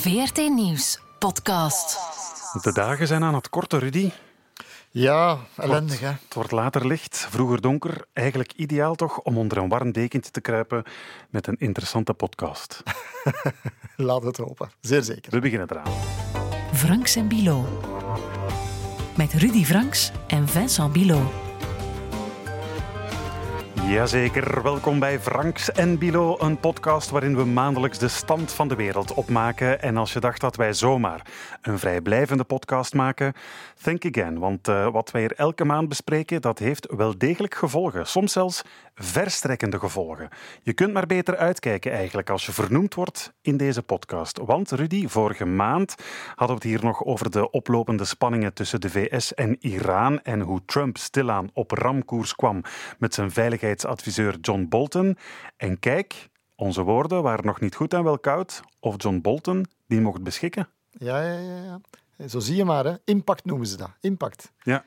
VRT Nieuws podcast. De dagen zijn aan het korten, Rudy. Ja, ellendig hè. Het wordt later licht, vroeger donker. Eigenlijk ideaal toch om onder een warm dekentje te kruipen met een interessante podcast. Laat het hopen, zeer zeker. We beginnen eraan. Franks en Bilo. Met Rudy Franks en Vincent Bilo. Jazeker, welkom bij Franks en Bilo, een podcast waarin we maandelijks de stand van de wereld opmaken. En als je dacht dat wij zomaar een vrijblijvende podcast maken, think again. Want uh, wat wij hier elke maand bespreken, dat heeft wel degelijk gevolgen. Soms zelfs verstrekkende gevolgen. Je kunt maar beter uitkijken eigenlijk als je vernoemd wordt in deze podcast. Want Rudy, vorige maand hadden we het hier nog over de oplopende spanningen tussen de VS en Iran en hoe Trump stilaan op ramkoers kwam met zijn veiligheidsadviseur John Bolton. En kijk, onze woorden waren nog niet goed en wel koud of John Bolton die mocht beschikken. Ja, ja, ja. ja. Zo zie je maar, hè. impact noemen ze dat. Impact. Ja.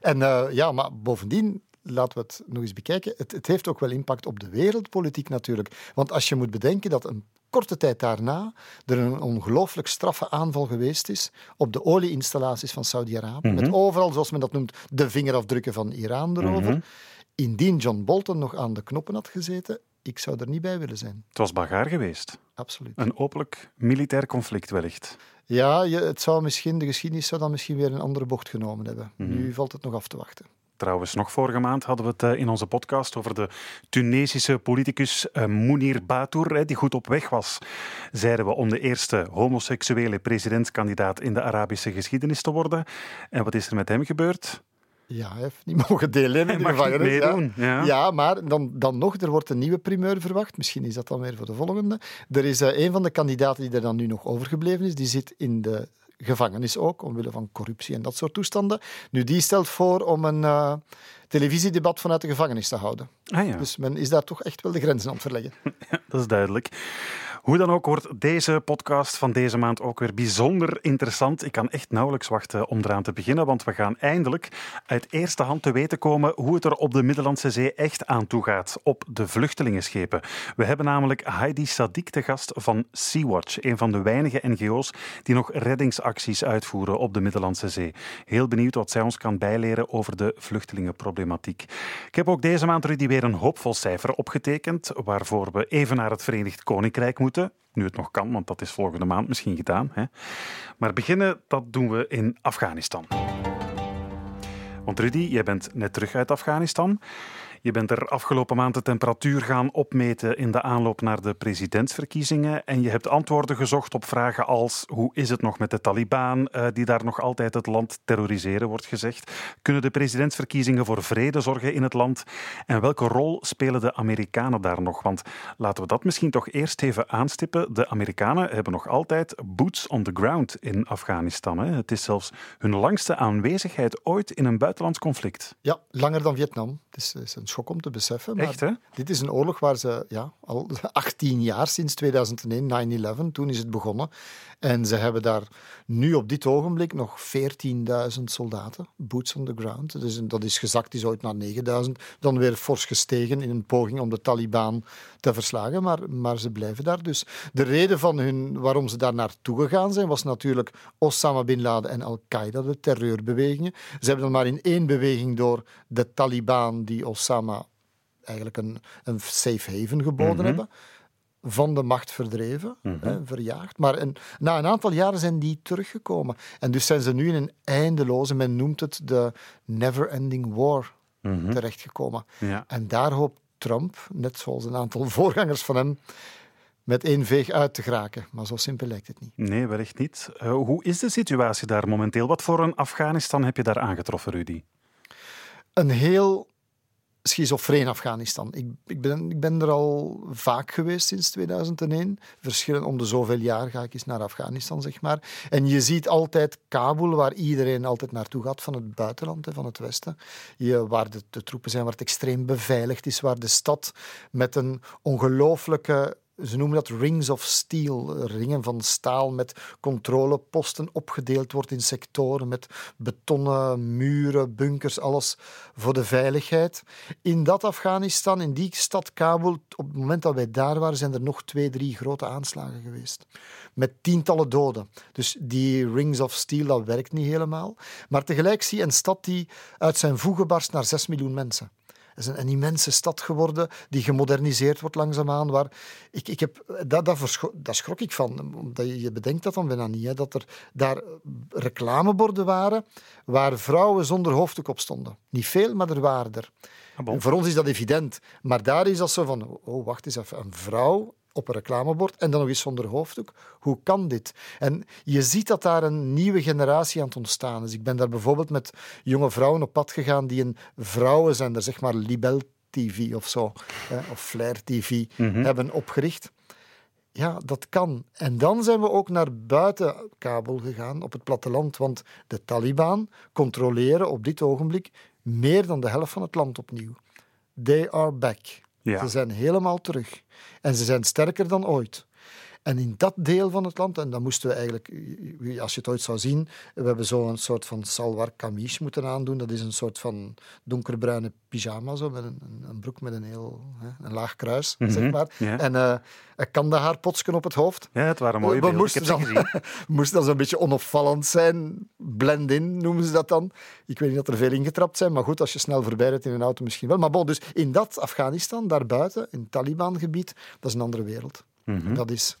En uh, ja, maar bovendien, laten we het nog eens bekijken. Het, het, heeft ook wel impact op de wereldpolitiek natuurlijk. Want als je moet bedenken dat een korte tijd daarna er een ongelooflijk straffe aanval geweest is op de olieinstallaties van Saudi-Arabië. Mhm. Met overal, zoals men dat noemt, de vingerafdrukken van Iran erover. Mhm. Indien John Bolton nog aan de knoppen had gezeten, ik zou er niet bij willen zijn. Het was bagaar geweest. Absoluut. Een openlijk militair conflict wellicht. Ja, je, het zou misschien, de geschiedenis zou dan misschien weer een andere bocht genomen hebben. Mhm. Nu valt het nog af te wachten. Trouwens, nog vorige maand hadden we het eh, in onze podcast over de Tunesische politicus eh, Mounir Batour, die goed op weg was, zeiden we, om de eerste homoseksuele presidentskandidaat in de Arabische geschiedenis te worden. En wat is er met hem gebeurd? Ja, hij heeft niet mogen deelnemen in de gevangenis. ja. Ja. Ja, maar dan, dan nog, er wordt een nieuwe primeur verwacht. Misschien is dat dan weer voor de volgende. Er is eh, een van de kandidaten die er dan nu nog overgebleven is, die zit in de gevangenis ook, omwille van corruptie en dat soort toestanden. Nu, die stelt voor om een eh, televisiedebat vanuit de gevangenis te houden. Ah ja, Dus men is daar toch echt wel de grenzen aan het verleggen. dat is duidelijk. Hoe dan ook wordt deze podcast van deze maand ook weer bijzonder interessant. Ik kan echt nauwelijks wachten om eraan te beginnen, want we gaan eindelijk uit eerste hand te weten komen hoe het er op de Middellandse Zee echt aan toe gaat op de vluchtelingenschepen. We hebben namelijk Heidi Sadik te gast van Sea-Watch, een van de weinige NGO's die nog reddingsacties uitvoeren op de Middellandse Zee. Heel benieuwd wat zij ons kan bijleren over de vluchtelingenproblematiek. Ik heb ook deze maand, Rudy, weer een hoopvol cijfer opgetekend, waarvoor we even naar het Verenigd Koninkrijk moeten. Nu het nog kan, want dat is volgende maand misschien gedaan. Hè. Maar beginnen, dat doen we in Afghanistan. Want Rudy, jij bent net terug uit Afghanistan. Je bent er afgelopen maand de temperatuur gaan opmeten in de aanloop naar de presidentsverkiezingen. En je hebt antwoorden gezocht op vragen als: hoe is het nog met de Taliban, eh, die daar nog altijd het land terroriseren, wordt gezegd? Kunnen de presidentsverkiezingen voor vrede zorgen in het land? En welke rol spelen de Amerikanen daar nog? Want laten we dat misschien toch eerst even aanstippen. De Amerikanen hebben nog altijd boots on the ground in Afghanistan. Hè? Het is zelfs hun langste aanwezigheid ooit in een buitenlands conflict. Ja, langer dan Vietnam. Het is, is een schok om te beseffen. Maar Echt, hè? Dit is een oorlog waar ze ja, al 18 jaar, sinds 2001, 9-11, toen is het begonnen. En ze hebben daar nu op dit ogenblik nog 14.000 soldaten, boots on the ground. Dus dat is gezakt, die is ooit naar 9.000. Dan weer fors gestegen in een poging om de Taliban te verslagen. Maar, maar ze blijven daar dus. De reden van hun, waarom ze daar naartoe gegaan zijn, was natuurlijk Osama Bin Laden en Al-Qaeda, de terreurbewegingen. Ze hebben dan maar in één beweging door de Taliban, die Osama eigenlijk een, een safe haven geboden Mhm. hebben van de macht verdreven, Mhm. hè, verjaagd. Maar een, na een aantal jaren zijn die teruggekomen. En dus zijn ze nu in een eindeloze, men noemt het de never-ending war, Mhm. terechtgekomen. Ja. En daar hoopt Trump, net zoals een aantal voorgangers van hem, met één veeg uit te geraken. Maar zo simpel lijkt het niet. Nee, wellicht niet. Eh, hoe is de situatie daar momenteel? Wat voor een Afghanistan heb je daar aangetroffen, Rudy? Een heel schizofreen Afghanistan. Ik, ik, ben, ik ben er al vaak geweest sinds 2001. Verschillen om de zoveel jaar ga ik eens naar Afghanistan, zeg maar. En je ziet altijd Kabul, waar iedereen altijd naartoe gaat van het buitenland, van het westen. Je, waar de, de troepen zijn, waar het extreem beveiligd is, waar de stad met een ongelooflijke ze noemen dat rings of steel, ringen van staal met controleposten, opgedeeld wordt in sectoren met betonnen muren, bunkers, alles voor de veiligheid. In dat Afghanistan, in die stad Kabul, op het moment dat wij daar waren, zijn er nog twee, drie grote aanslagen geweest. Met tientallen doden. Dus die rings of steel, dat werkt niet helemaal. Maar tegelijk zie je een stad die uit zijn voegen barst naar zes miljoen mensen. Het is een, een, immense stad geworden die gemoderniseerd wordt langzaamaan. Waar ik, ik heb, dat, dat, dat schrok ik van. Omdat je, je bedenkt dat dan bijna niet. Hè, dat er daar reclameborden waren waar vrouwen zonder hoofddoek op stonden. Niet veel, maar er waren er. Ah, bon. Voor ons is dat evident. Maar daar is dat zo van... Oh, wacht eens even. Een vrouw op een reclamebord en dan nog eens zonder hoofddoek. Hoe kan dit? En je ziet dat daar een nieuwe generatie aan het ontstaan is. Ik ben daar bijvoorbeeld met jonge vrouwen op pad gegaan die een vrouwenzender, zeg maar Libel TV of zo, of Flair TV, mhm. hebben opgericht. Ja, dat kan. En dan zijn we ook naar buiten Kabul gegaan, op het platteland, want de Taliban controleren op dit ogenblik meer dan de helft van het land opnieuw. They are back. Ja. Ze zijn helemaal terug. En ze zijn sterker dan ooit. En in dat deel van het land, en dan moesten we eigenlijk, als je het ooit zou zien, we hebben zo een soort van salwar kamesh moeten aandoen. Dat is een soort van donkerbruine pyjama, zo, met een, een broek met een heel een laag kruis, zeg mhm, maar. En uh, een kandahaarpotsken op het hoofd. Ja, het waren mooie beelden. Moesten dan, moest dan zo'n beetje onopvallend zijn. Blend-in noemen ze dat dan. Ik weet niet dat er veel ingetrapt zijn, maar goed, als je snel voorbij rijdt in een auto misschien wel. Maar bon, dus in dat Afghanistan, daarbuiten, in het Taliban-gebied, dat is een andere wereld. Mhm. Dat is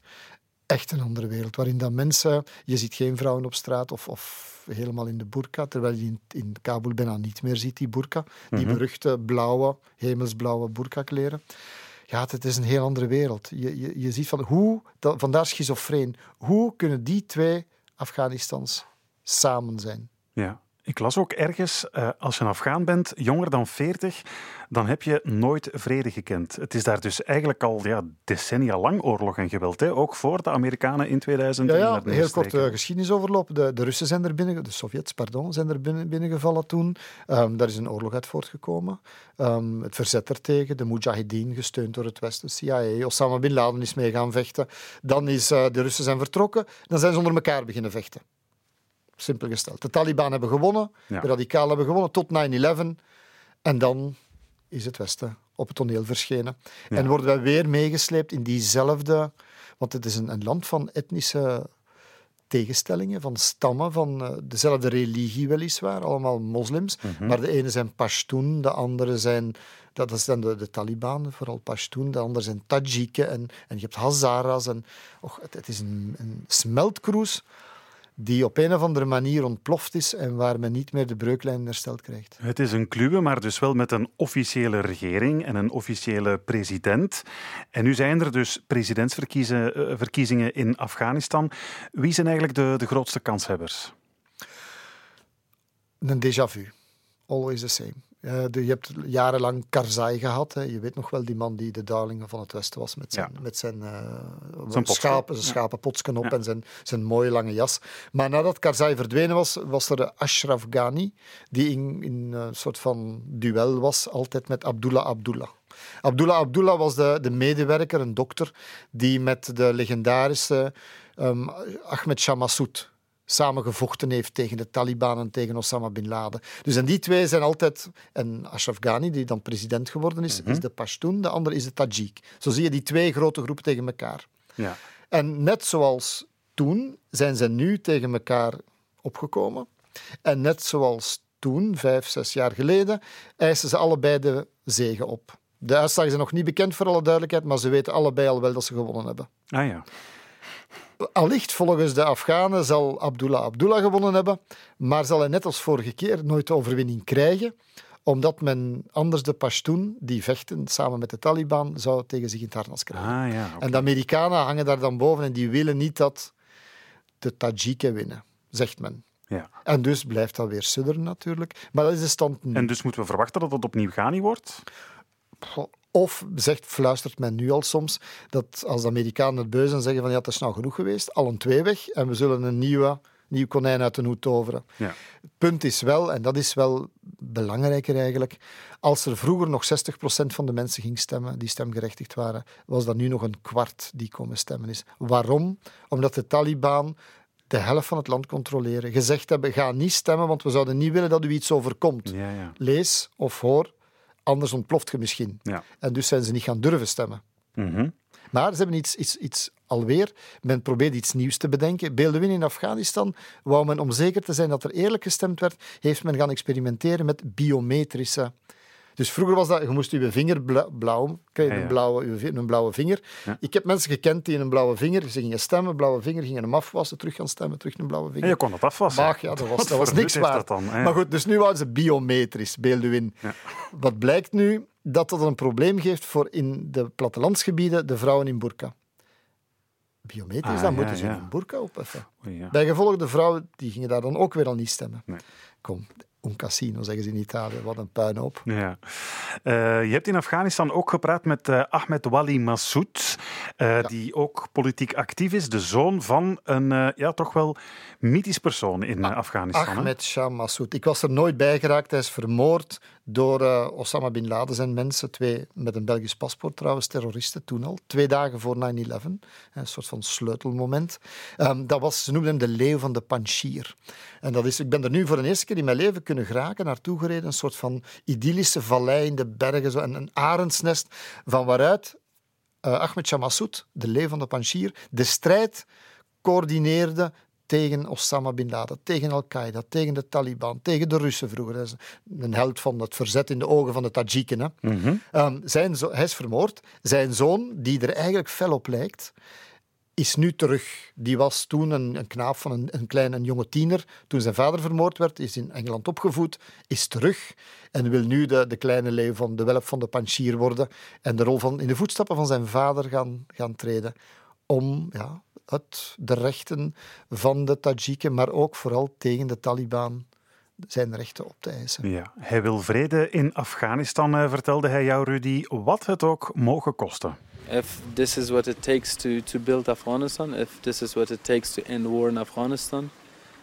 echt een andere wereld, waarin dat mensen... Je ziet geen vrouwen op straat of, of helemaal in de burka, terwijl je in, in Kabul bijna niet meer ziet, die burka. Die mhm. beruchte blauwe, hemelsblauwe burka-kleren. Ja, het is een heel andere wereld. Je, je, je ziet van hoe... Dat, vandaar schizofreen. Hoe kunnen die twee Afghanistans samen zijn? Ja. Ik las ook ergens, uh, als je een Afghaan bent, jonger dan 40, dan heb je nooit vrede gekend. Het is daar dus eigenlijk al ja, decennia lang oorlog en geweld. Hè? Ook voor de Amerikanen in 2000. Ja, ja heel kort uh, geschiedenisoverloop. De, de Russen zijn er binnen, de Sovjets, pardon, zijn er binnen, binnengevallen toen. Um, daar is een oorlog uit voortgekomen. Um, het verzet ertegen, de Mujahideen, gesteund door het Westen, CIA, Osama Bin Laden is mee gaan vechten. Dan is uh, de Russen zijn vertrokken, dan zijn ze onder elkaar beginnen vechten. Simpel gesteld. De Taliban hebben gewonnen, de radicalen hebben gewonnen tot 9-11. En dan is het Westen op het toneel verschenen. En worden wij weer meegesleept in diezelfde... Want het is een, een land van etnische tegenstellingen, van stammen, van uh, dezelfde religie weliswaar, allemaal moslims. Mhm. Maar de ene zijn Pashtun, de andere zijn... Dat zijn de, de Taliban, vooral Pashtun. De andere zijn Tajiken en, en je hebt Hazaras. En, och, het, het is een, een smeltkroes die op een of andere manier ontploft is en waar men niet meer de breuklijn hersteld krijgt. Het is een kluwe, maar dus wel met een officiële regering en een officiële president. En nu zijn er dus presidentsverkiezingen eh, in Afghanistan. Wie zijn eigenlijk de, de grootste kanshebbers? Een déjà vu. Always the same. Uh, je hebt jarenlang Karzai gehad. Hè. Je weet nog wel die man die de darling van het Westen was met zijn, met zijn, uh, zijn schapen, zijn schapenpotsken op en zijn, zijn mooie lange jas. Maar nadat Karzai verdwenen was, was er Ashraf Ghani, die in, in een soort van duel was, altijd met Abdullah Abdullah. Abdullah Abdullah was de, de medewerker, een dokter, die met de legendarische um, Ahmed Shah Massoud samen gevochten heeft tegen de Taliban en tegen Osama bin Laden. Dus en die twee zijn altijd... En Ashraf Ghani, die dan president geworden is, is mhm. de Pashtun, de andere is de Tajik. Zo zie je die twee grote groepen tegen elkaar. Ja. En net zoals toen, zijn ze nu tegen elkaar opgekomen. En net zoals toen, vijf, zes jaar geleden, eisen ze allebei de zegen op. De uitslagen zijn nog niet bekend, voor alle duidelijkheid, maar ze weten allebei al wel dat ze gewonnen hebben. Ah ja. Allicht volgens de Afghanen zal Abdullah Abdullah gewonnen hebben, maar zal hij net als vorige keer nooit de overwinning krijgen, omdat men anders de Pashtun, die vechten samen met de Taliban, zou tegen zich in het harnas krijgen. Ah, ja, En de Amerikanen hangen daar dan boven en die willen niet dat de Tajiken winnen, zegt men. Ja. En dus blijft dat weer sudderen natuurlijk. Maar dat is de stand nu. En dus moeten we verwachten dat het opnieuw Ghani wordt? Of zegt, fluistert men nu al soms dat als de Amerikanen het beu zijn zeggen van ja, het is nou genoeg geweest, al een twee weg en we zullen een nieuwe nieuw konijn uit de hoed toveren. Ja. Het punt is wel, en dat is wel belangrijker eigenlijk, als er vroeger nog 60% van de mensen ging stemmen die stemgerechtigd waren, was dat nu nog een kwart die komen stemmen is. Waarom? Omdat de Taliban de helft van het land controleren, gezegd hebben, ga niet stemmen, want we zouden niet willen dat u iets overkomt. Ja, ja. Lees of hoor, anders ontploft je misschien. Ja. En dus zijn ze niet gaan durven stemmen. Mhm. Maar ze hebben iets, iets, iets alweer. Men probeert iets nieuws te bedenken. Beeldewin in Afghanistan wou men, om zeker te zijn dat er eerlijk gestemd werd, heeft men gaan experimenteren met biometrische. Dus vroeger was dat, je moest je vinger bla- blauw, kreeg je een, blauwe, een blauwe vinger. Ja. Ik heb mensen gekend die een blauwe vinger, ze gingen stemmen, blauwe vinger, gingen hem afwassen, terug gaan stemmen, terug een blauwe En vinger. je kon dat afwassen. Maar ja, dat was, dat niks waard. dan, hè? maar goed, dus nu wouden ze biometrisch, Beelduin. Ja. Wat blijkt nu? Dat dat een probleem geeft voor in de plattelandsgebieden de vrouwen in burka. Biometrisch, Ah, dan ja, moeten ze ja. hun burka opheffen. Bij gevolg de vrouwen, die gingen daar dan ook weer al niet stemmen. Nee. Kom, un casino zeggen ze in Italië, wat een puinhoop. Ja. Eh, je hebt in Afghanistan ook gepraat met eh, Ahmed Wali Massoud, eh, die ook politiek actief is, de zoon van een ja, toch wel mythisch persoon in eh, Afghanistan. Ahmed Shah Massoud. Ik was er nooit bij geraakt. Hij is vermoord door eh, Osama Bin Laden zijn mensen. Twee met een Belgisch paspoort trouwens, terroristen toen al. Twee dagen voor 9-11. Een soort van sleutelmoment. Ehm, dat was, ze noemden hem de leeuw van de Panjshir. En dat is, ik ben er nu voor de eerste keer in mijn leven kunnen geraken, naartoe gereden. Een soort van idyllische vallei in de bergen. Zo, en een arendsnest van waaruit eh, Ahmed Shah Massoud, de leeuw van de Panjshir, de strijd coördineerde tegen Osama Bin Laden, tegen Al-Qaeda, tegen de Taliban, tegen de Russen vroeger. Hij is een held van het verzet in de ogen van de Tajiken. Hè. Mhm. Ehm, zijn hij is vermoord. Zijn zoon, die er eigenlijk fel op lijkt, is nu terug. Die was toen een, een knaap van een, een kleine een jonge tiener. Toen zijn vader vermoord werd, is in Engeland opgevoed, is terug en wil nu de, de kleine leeuw van de welp van de Panjshir worden en de rol van in de voetstappen van zijn vader gaan, gaan treden. Om ja, het, de rechten van de Tajiken, maar ook vooral tegen de Taliban zijn rechten op te eisen. Ja, hij wil vrede in Afghanistan, eh, vertelde hij jou, Rudy, wat het ook mogen kosten. If this is what it takes to, to build Afghanistan, if this is what it takes to end war in Afghanistan,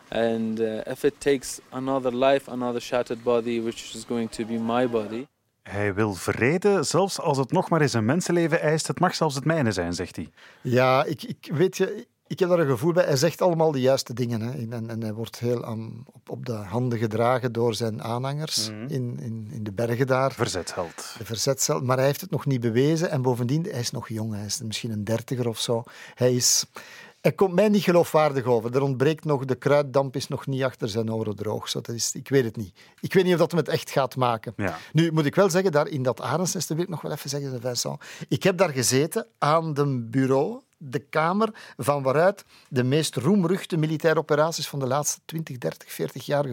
and uh, if it takes another life, another shattered body, which is going to be my body, Hij wil vrede, zelfs als het nog maar eens een mensenleven eist. Het mag zelfs het mijne zijn, zegt hij. Ja, ik, ik weet je, ik heb daar een gevoel bij. Hij zegt allemaal de juiste dingen. Hè. En, en hij wordt heel aan, op, op de handen gedragen door zijn aanhangers Mhm. in, in, in de bergen daar. Verzetsheld. De verzetscel, maar hij heeft het nog niet bewezen. En bovendien, hij is nog jong, hij is misschien een dertiger of zo. Hij is... Hij komt mij niet geloofwaardig over. Er ontbreekt nog, de kruiddamp is nog niet achter zijn oren droog. Zo, dat is, ik weet het niet. Ik weet niet of dat hem het echt gaat maken. Ja. Nu moet ik wel zeggen, daar in dat arendsnest wil ik nog wel even zeggen, Vincent. Ik heb daar gezeten aan de bureau, de kamer van waaruit de meest roemruchte militaire operaties van de laatste 20, 30, 40 jaar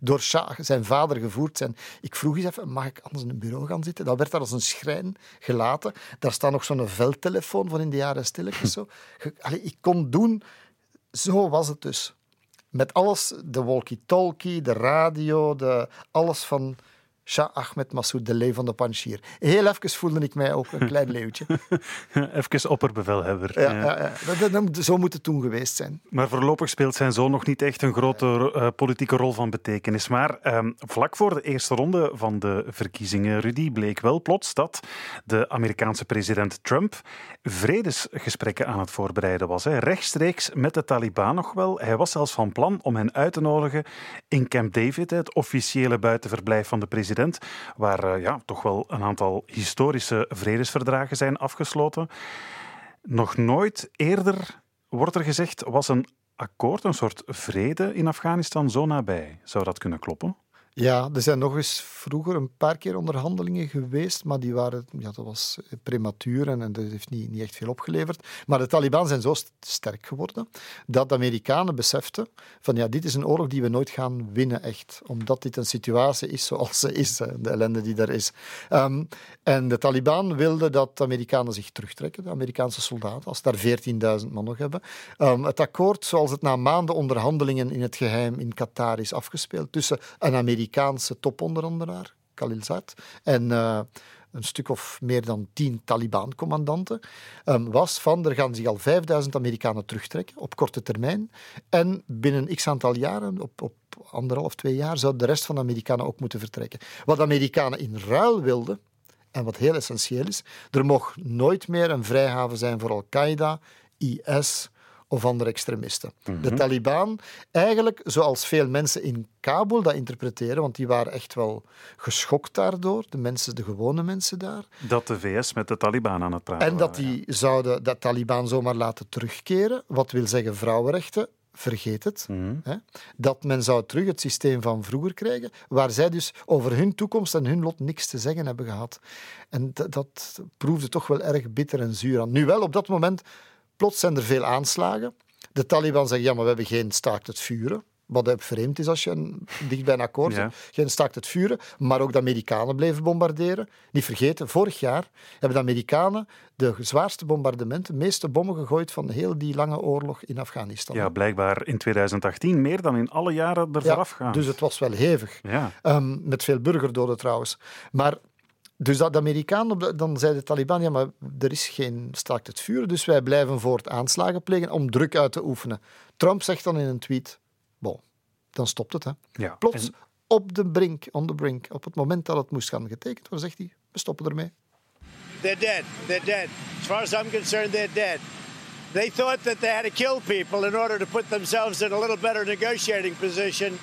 door zijn vader, gevoerd zijn. Ik vroeg eens even, mag ik anders in een bureau gaan zitten? Dat werd daar als een schrijn gelaten. Daar staat nog zo'n veldtelefoon van in de jaren stilletjes. Zo. Allee, ik kon doen, zo was het dus. Met alles, de walkie-talkie, de radio, de, alles van Shah Ahmed Massoud, de leeuw van de Panjshir. Heel even voelde ik mij ook een klein leeuwtje. Even opperbevelhebber. Ja, Ja. ja, ja. Dat- Zo moet het toen geweest zijn. Maar voorlopig speelt zijn zoon nog niet echt een grote eh, politieke rol van betekenis. Maar ehm, vlak voor de eerste ronde van de verkiezingen, Rudy, bleek wel plots dat de Amerikaanse president Trump vredesgesprekken aan het voorbereiden was. Hè. Rechtstreeks met de Taliban nog wel. Hij was zelfs van plan om hen uit te nodigen in Camp David, het officiële buitenverblijf van de president, waar eh, ja, toch wel een aantal historische vredesverdragen zijn afgesloten. Nog nooit eerder wordt er gezegd, was een akkoord, een soort vrede in Afghanistan zo nabij. Zou dat kunnen kloppen? Ja, er zijn nog eens vroeger een paar keer onderhandelingen geweest, maar die waren, ja, dat was prematuur en, dat heeft niet, niet echt veel opgeleverd. Maar de Taliban zijn zo st- sterk geworden dat de Amerikanen beseften van ja, dit is een oorlog die we nooit gaan winnen echt, omdat dit een situatie is zoals ze is, de ellende die er is. Ehm, en de Taliban wilden dat de Amerikanen zich terugtrekken, de Amerikaanse soldaten, als ze daar 14.000 man nog hebben. Ehm, het akkoord, zoals het na maanden onderhandelingen in het geheim in Qatar is afgespeeld tussen een Amerikaanse toponderhandelaar, Khalil Zaid, en eh, een stuk of meer dan tien Taliban-commandanten, ehm, was van er gaan zich al 5000 Amerikanen terugtrekken op korte termijn. En binnen x aantal jaren, op, op anderhalf, twee jaar, zou de rest van de Amerikanen ook moeten vertrekken. Wat de Amerikanen in ruil wilden, en wat heel essentieel is, er mocht nooit meer een vrijhaven zijn voor Al-Qaeda, IS of andere extremisten. De Mhm. Taliban, eigenlijk zoals veel mensen in Kabul dat interpreteren, want die waren echt wel geschokt daardoor, de mensen, de gewone mensen daar. Dat de VS met de Taliban aan het praten En dat waren, ja. die zouden de Taliban zomaar laten terugkeren, wat wil zeggen vrouwenrechten, vergeet het. Mhm. Hè? Dat men zou terug het systeem van vroeger krijgen, waar zij dus over hun toekomst en hun lot niks te zeggen hebben gehad. En dat proefde toch wel erg bitter en zuur aan. Nu wel, op dat moment, plots zijn er veel aanslagen. De Taliban zeggen, ja, maar we hebben geen staakt het vuren. Wat vreemd is als je een, dicht bij een akkoord Ja. hebt. Geen staakt het vuren, maar ook de Amerikanen bleven bombarderen. Niet vergeten, vorig jaar hebben de Amerikanen de zwaarste bombardementen, de meeste bommen gegooid van heel die lange oorlog in Afghanistan. Ja, blijkbaar in 2018 meer dan in alle jaren er Ja, vooraf gaan. dus het was wel hevig. Ja, Ehm, met veel burgerdoden trouwens. Maar dus dat de Amerikanen, dan zei de Taliban, ja, maar er is geen staakt het vuren, dus wij blijven voort aanslagen plegen om druk uit te oefenen. Trump zegt dan in een tweet, bon, dan stopt het. Hè. ja. Plots En- op de brink, on the brink, op het moment dat het moest gaan getekend worden, zegt hij, we stoppen ermee. They're dead. They're dead. As far as I'm concerned, they're dead. They thought that they had to kill people in order to put themselves in a little better negotiating position.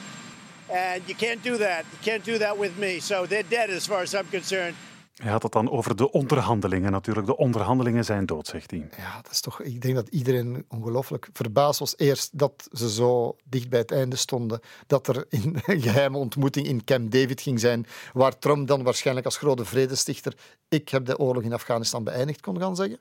And you can't do that. You can't do that with me. So they're dead as far as I'm concerned. Hij had het dan over de onderhandelingen natuurlijk. De onderhandelingen zijn dood, zegt hij. Ja, dat is toch, ik denk dat iedereen ongelooflijk verbaasd was. Eerst dat ze zo dicht bij het einde stonden. Dat er in een geheime ontmoeting in Camp David ging zijn. Waar Trump dan waarschijnlijk als grote vredestichter. Ik heb de oorlog in Afghanistan beëindigd, kon gaan zeggen.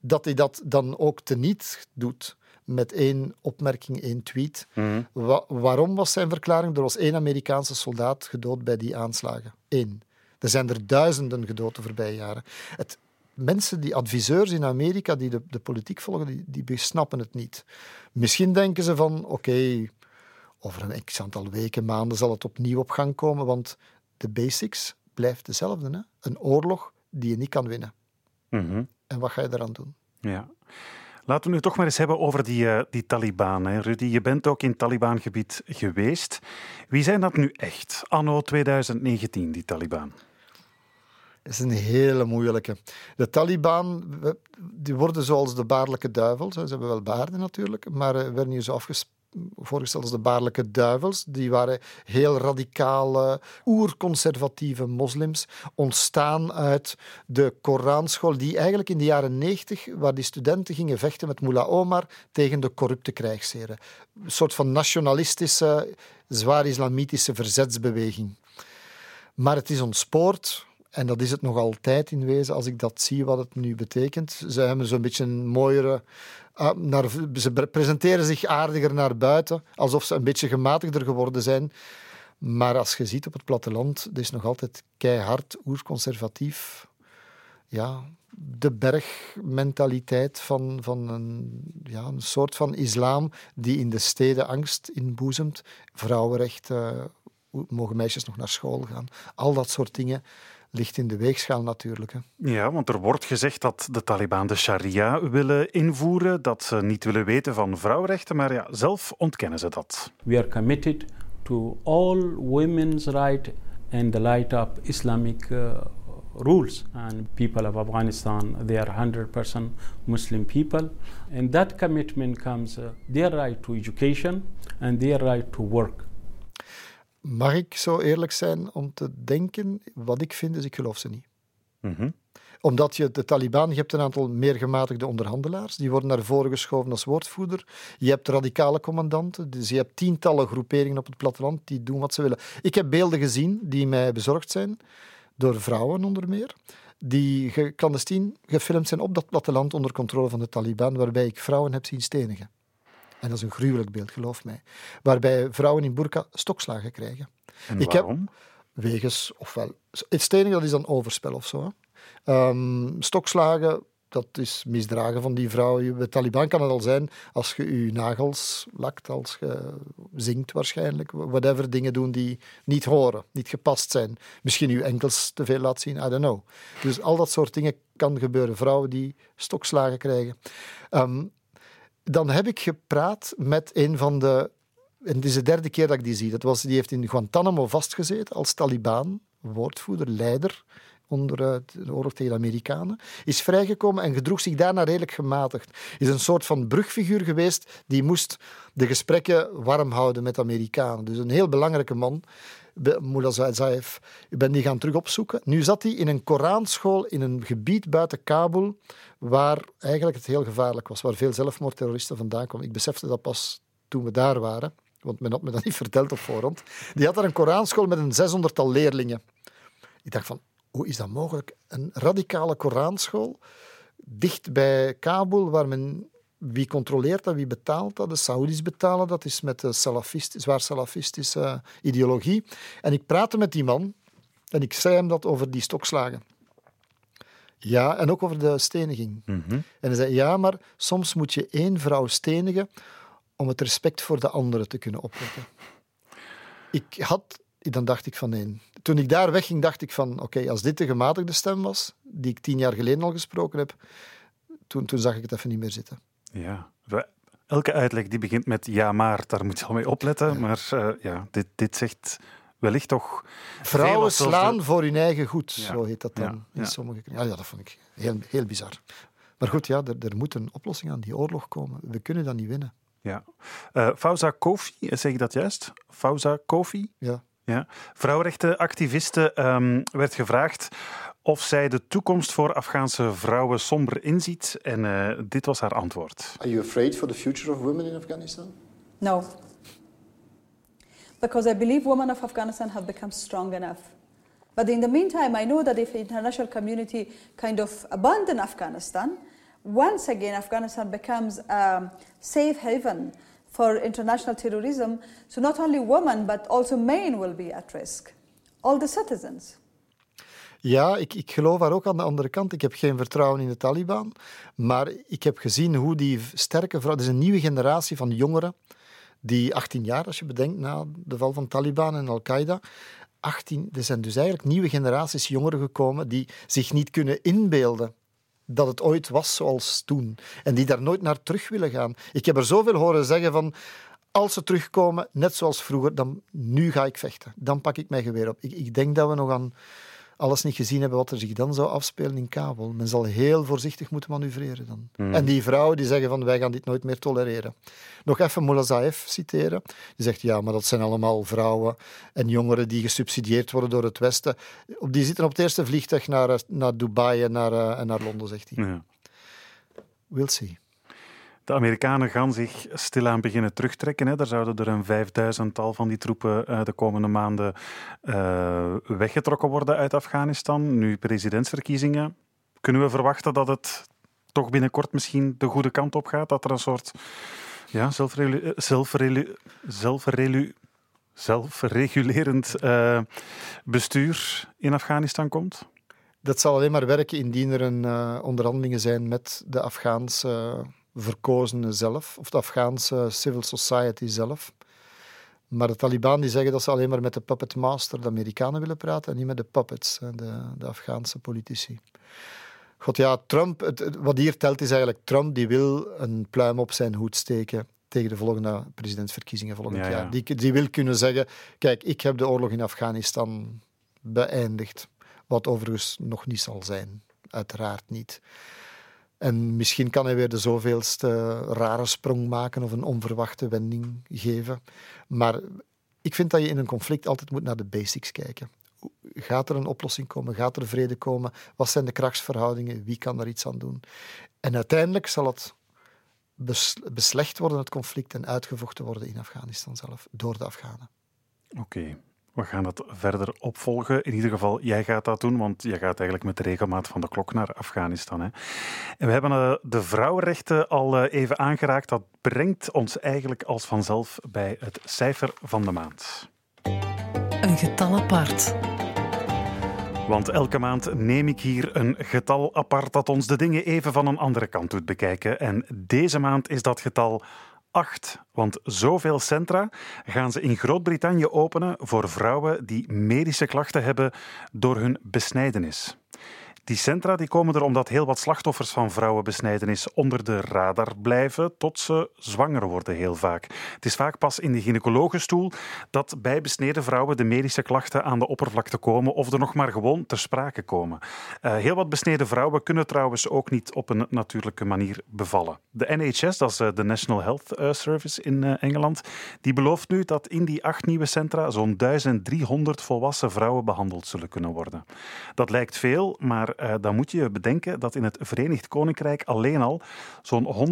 Dat hij dat dan ook teniet doet. Met één opmerking, één tweet. Wa- waarom was zijn verklaring? Er was één Amerikaanse soldaat gedood bij die aanslagen. Eén. Er zijn er duizenden gedood de voorbije jaren. Het, mensen, die adviseurs in Amerika die de, de politiek volgen, die, die besnappen het niet. Misschien denken ze van, oké, over een x aantal weken, maanden zal het opnieuw op gang komen, want de basics blijft dezelfde. Hè? Een oorlog die je niet kan winnen. Mhm. En wat ga je eraan doen? Ja. Laten we nu toch maar eens hebben over die, eh, die Taliban. Hè. Rudy, je bent ook in Taliban-gebied geweest. Wie zijn dat nu echt, anno 2019, die Taliban? Dat is een hele moeilijke. De Taliban die worden zoals de baarlijke duivels. Ze hebben wel baarden natuurlijk, maar eh, werden hier zo afges- voorgesteld als de baarlijke duivels. Die waren heel radicale, oerconservatieve moslims, ontstaan uit de Koranschool, die eigenlijk in de jaren 90, waar die studenten gingen vechten met Mullah Omar tegen de corrupte krijgsheren. Een soort van nationalistische, zwaar islamitische verzetsbeweging. Maar het is ontspoord. En dat is het nog altijd in wezen, als ik dat zie wat het nu betekent. Ze hebben zo'n beetje een mooiere. Ah, ze presenteren zich aardiger naar buiten, alsof ze een beetje gematigder geworden zijn. Maar als je ziet op het platteland, dat is nog altijd keihard, oerconservatief. Ja, de bergmentaliteit van, van een, ja, een soort van islam die in de steden angst inboezemt. Vrouwenrechten, mogen meisjes nog naar school gaan? Al dat soort dingen ligt in de weegschaal natuurlijk. Hè. Ja, want er wordt gezegd dat de Taliban de sharia willen invoeren, dat ze niet willen weten van vrouwenrechten, maar ja, zelf ontkennen ze dat. We are committed to all women's right in the light of Islamic uh, rules. And people of Afghanistan, they are 100% Muslim people. And that commitment comes uh, their right to education and their right to work. Mag ik zo eerlijk zijn om te denken, wat ik vind is, ik geloof ze niet. Mhm. Omdat je de Taliban, je hebt een aantal meer gematigde onderhandelaars, die worden naar voren geschoven als woordvoerder. Je hebt radicale commandanten, dus je hebt tientallen groeperingen op het platteland die doen wat ze willen. Ik heb beelden gezien die mij bezorgd zijn, door vrouwen onder meer, die clandestien gefilmd zijn op dat platteland onder controle van de Taliban, waarbij ik vrouwen heb zien stenigen. En dat is een gruwelijk beeld, geloof mij. Waarbij vrouwen in burka stokslagen krijgen. En Ik heb- waarom? Wegens, ofwel, het stenigen dat is dan overspel of zo. Ehm, stokslagen dat is misdragen van die vrouw. Bij Taliban kan het al zijn als je je nagels lakt, als je zingt waarschijnlijk. Whatever dingen doen die niet horen, niet gepast zijn. Misschien je enkels te veel laat zien, I don't know. Dus al dat soort dingen kan gebeuren. Vrouwen die stokslagen krijgen. Ehm, dan heb ik gepraat met een van de. En het is de derde keer dat ik die zie. Dat was, die heeft in Guantanamo vastgezeten als Taliban, woordvoerder, leider onder eh, de oorlog tegen de Amerikanen, is vrijgekomen en gedroeg zich daarna redelijk gematigd. Is een soort van brugfiguur geweest die moest de gesprekken warm houden met Amerikanen. Dus een heel belangrijke man. Mullah Zaev, ik ben die gaan terug opzoeken. Nu zat hij in een Koranschool in een gebied buiten Kabul, waar eigenlijk het heel gevaarlijk was, waar veel zelfmoordterroristen vandaan kwamen. Ik besefte dat pas toen we daar waren, want men had me dat niet verteld op voorhand. Die had daar een Koranschool met een zeshonderdtal leerlingen. Ik dacht van, hoe is dat mogelijk? Een radicale Koranschool, dicht bij Kabul, waar men wie controleert dat, wie betaalt dat? De Saoedi's betalen dat, is met de salafist, zwaar salafistische ideologie. En ik praatte met die man en ik zei hem dat over die stokslagen. Ja, en ook over de steniging. Mhm. En hij zei, ja, maar soms moet je één vrouw stenigen om het respect voor de andere te kunnen opwekken. Ik had dan dacht ik van nee. Toen ik daar wegging, dacht ik van oké, als dit de gematigde stem was, die ik tien jaar geleden al gesproken heb, toen, toen zag ik het even niet meer zitten. Ja, elke uitleg die begint met ja maar, daar moet je al mee opletten. Maar uh, ja, dit, dit zegt wellicht toch... Vrouwen slaan voor hun eigen goed, zo heet dat dan in sommige... Ja, ja, dat vond ik heel, heel bizar. Maar goed, ja, er, er moet een oplossing aan die oorlog komen. We kunnen dat niet winnen. Ja. Uh, Fauza Kofi, zeg ik dat juist? Fauza Kofi? Ja. Ja. Vrouwenrechtenactiviste um, werd gevraagd of zij de toekomst voor Afghaanse vrouwen somber inziet. En uh, dit was haar antwoord. Are you afraid for the future of women in Afghanistan? No. Because I believe women of Afghanistan have become strong enough. But in the meantime, I know that if the international community kind of abandon Afghanistan, once again Afghanistan becomes a safe haven for international terrorism, so not only women but also men will be at risk. All the citizens. Ja, ik, ik geloof daar ook aan de andere kant. Ik heb geen vertrouwen in de Taliban. Maar ik heb gezien hoe die sterke vrouw... Er is een nieuwe generatie van jongeren die 18 jaar, als je bedenkt, na de val van Taliban en Al-Qaeda... 18, er zijn dus eigenlijk nieuwe generaties jongeren gekomen die zich niet kunnen inbeelden dat het ooit was zoals toen. En die daar nooit naar terug willen gaan. Ik heb er zoveel horen zeggen van... Als ze terugkomen, net zoals vroeger, dan nu ga ik vechten. Dan pak ik mijn geweer op. Ik, ik denk dat we nog aan alles niet gezien hebben wat er zich dan zou afspelen in Kabul. Men zal heel voorzichtig moeten manoeuvreren dan. Hmm. En die vrouwen die zeggen van wij gaan dit nooit meer tolereren. Nog even Mulazaev citeren. Die zegt ja, maar dat zijn allemaal vrouwen en jongeren die gesubsidieerd worden door het Westen. Die zitten op het eerste vliegtuig naar, naar Dubai en naar, eh, en naar Londen, zegt hij. Ja. We'll see. De Amerikanen gaan zich stilaan beginnen terugtrekken. Hè. Er zouden er een vijfduizendtal van die troepen uh, de komende maanden uh, weggetrokken worden uit Afghanistan. Nu presidentsverkiezingen. Kunnen we verwachten dat het toch binnenkort misschien de goede kant op gaat? Dat er een soort ja, zelfrelu zelfregulerend bestuur in Afghanistan komt? Dat zal alleen maar werken indien er een, onderhandelingen zijn met de Afghaanse verkozenen zelf, of de Afghaanse civil society zelf. Maar de Taliban die zeggen dat ze alleen maar met de puppet master, de Amerikanen, willen praten en niet met de puppets, de, de Afghaanse politici. God ja, Trump, het, wat hier telt is eigenlijk Trump die wil een pluim op zijn hoed steken tegen de volgende presidentsverkiezingen volgend jaar. Die, die wil kunnen zeggen, kijk, ik heb de oorlog in Afghanistan beëindigd. Wat overigens nog niet zal zijn. Uiteraard niet. En misschien kan hij weer de zoveelste rare sprong maken of een onverwachte wending geven. Maar ik vind dat je in een conflict altijd moet naar de basics kijken. Gaat er een oplossing komen? Gaat er vrede komen? Wat zijn de krachtsverhoudingen? Wie kan daar iets aan doen? En uiteindelijk zal het beslecht worden, het conflict, en uitgevochten worden in Afghanistan zelf, door de Afghanen. Oké. We gaan dat verder opvolgen. In ieder geval, jij gaat dat doen, want jij gaat eigenlijk met de regelmaat van de klok naar Afghanistan. Hè. En we hebben uh, de vrouwenrechten al uh, even aangeraakt. Dat brengt ons eigenlijk als vanzelf bij het cijfer van de maand. Een getal apart. Want elke maand neem ik hier een getal apart dat ons de dingen even van een andere kant doet bekijken. En deze maand is dat getal 8. Want zoveel centra gaan ze in Groot-Brittannië openen voor vrouwen die medische klachten hebben door hun besnijdenis. Die centra die komen er omdat heel wat slachtoffers van vrouwenbesnijdenis onder de radar blijven tot ze zwanger worden heel vaak. Het is vaak pas in de gynaecologenstoel dat bij besneden vrouwen de medische klachten aan de oppervlakte komen of er nog maar gewoon ter sprake komen. Uh, heel wat besneden vrouwen kunnen trouwens ook niet op een natuurlijke manier bevallen. De NHS, dat is eh, de National Health eh, Service in Engeland, die belooft nu dat in die acht nieuwe centra zo'n 1300 volwassen vrouwen behandeld zullen kunnen worden. Dat lijkt veel, maar uh, dan moet je bedenken dat in het Verenigd Koninkrijk alleen al zo'n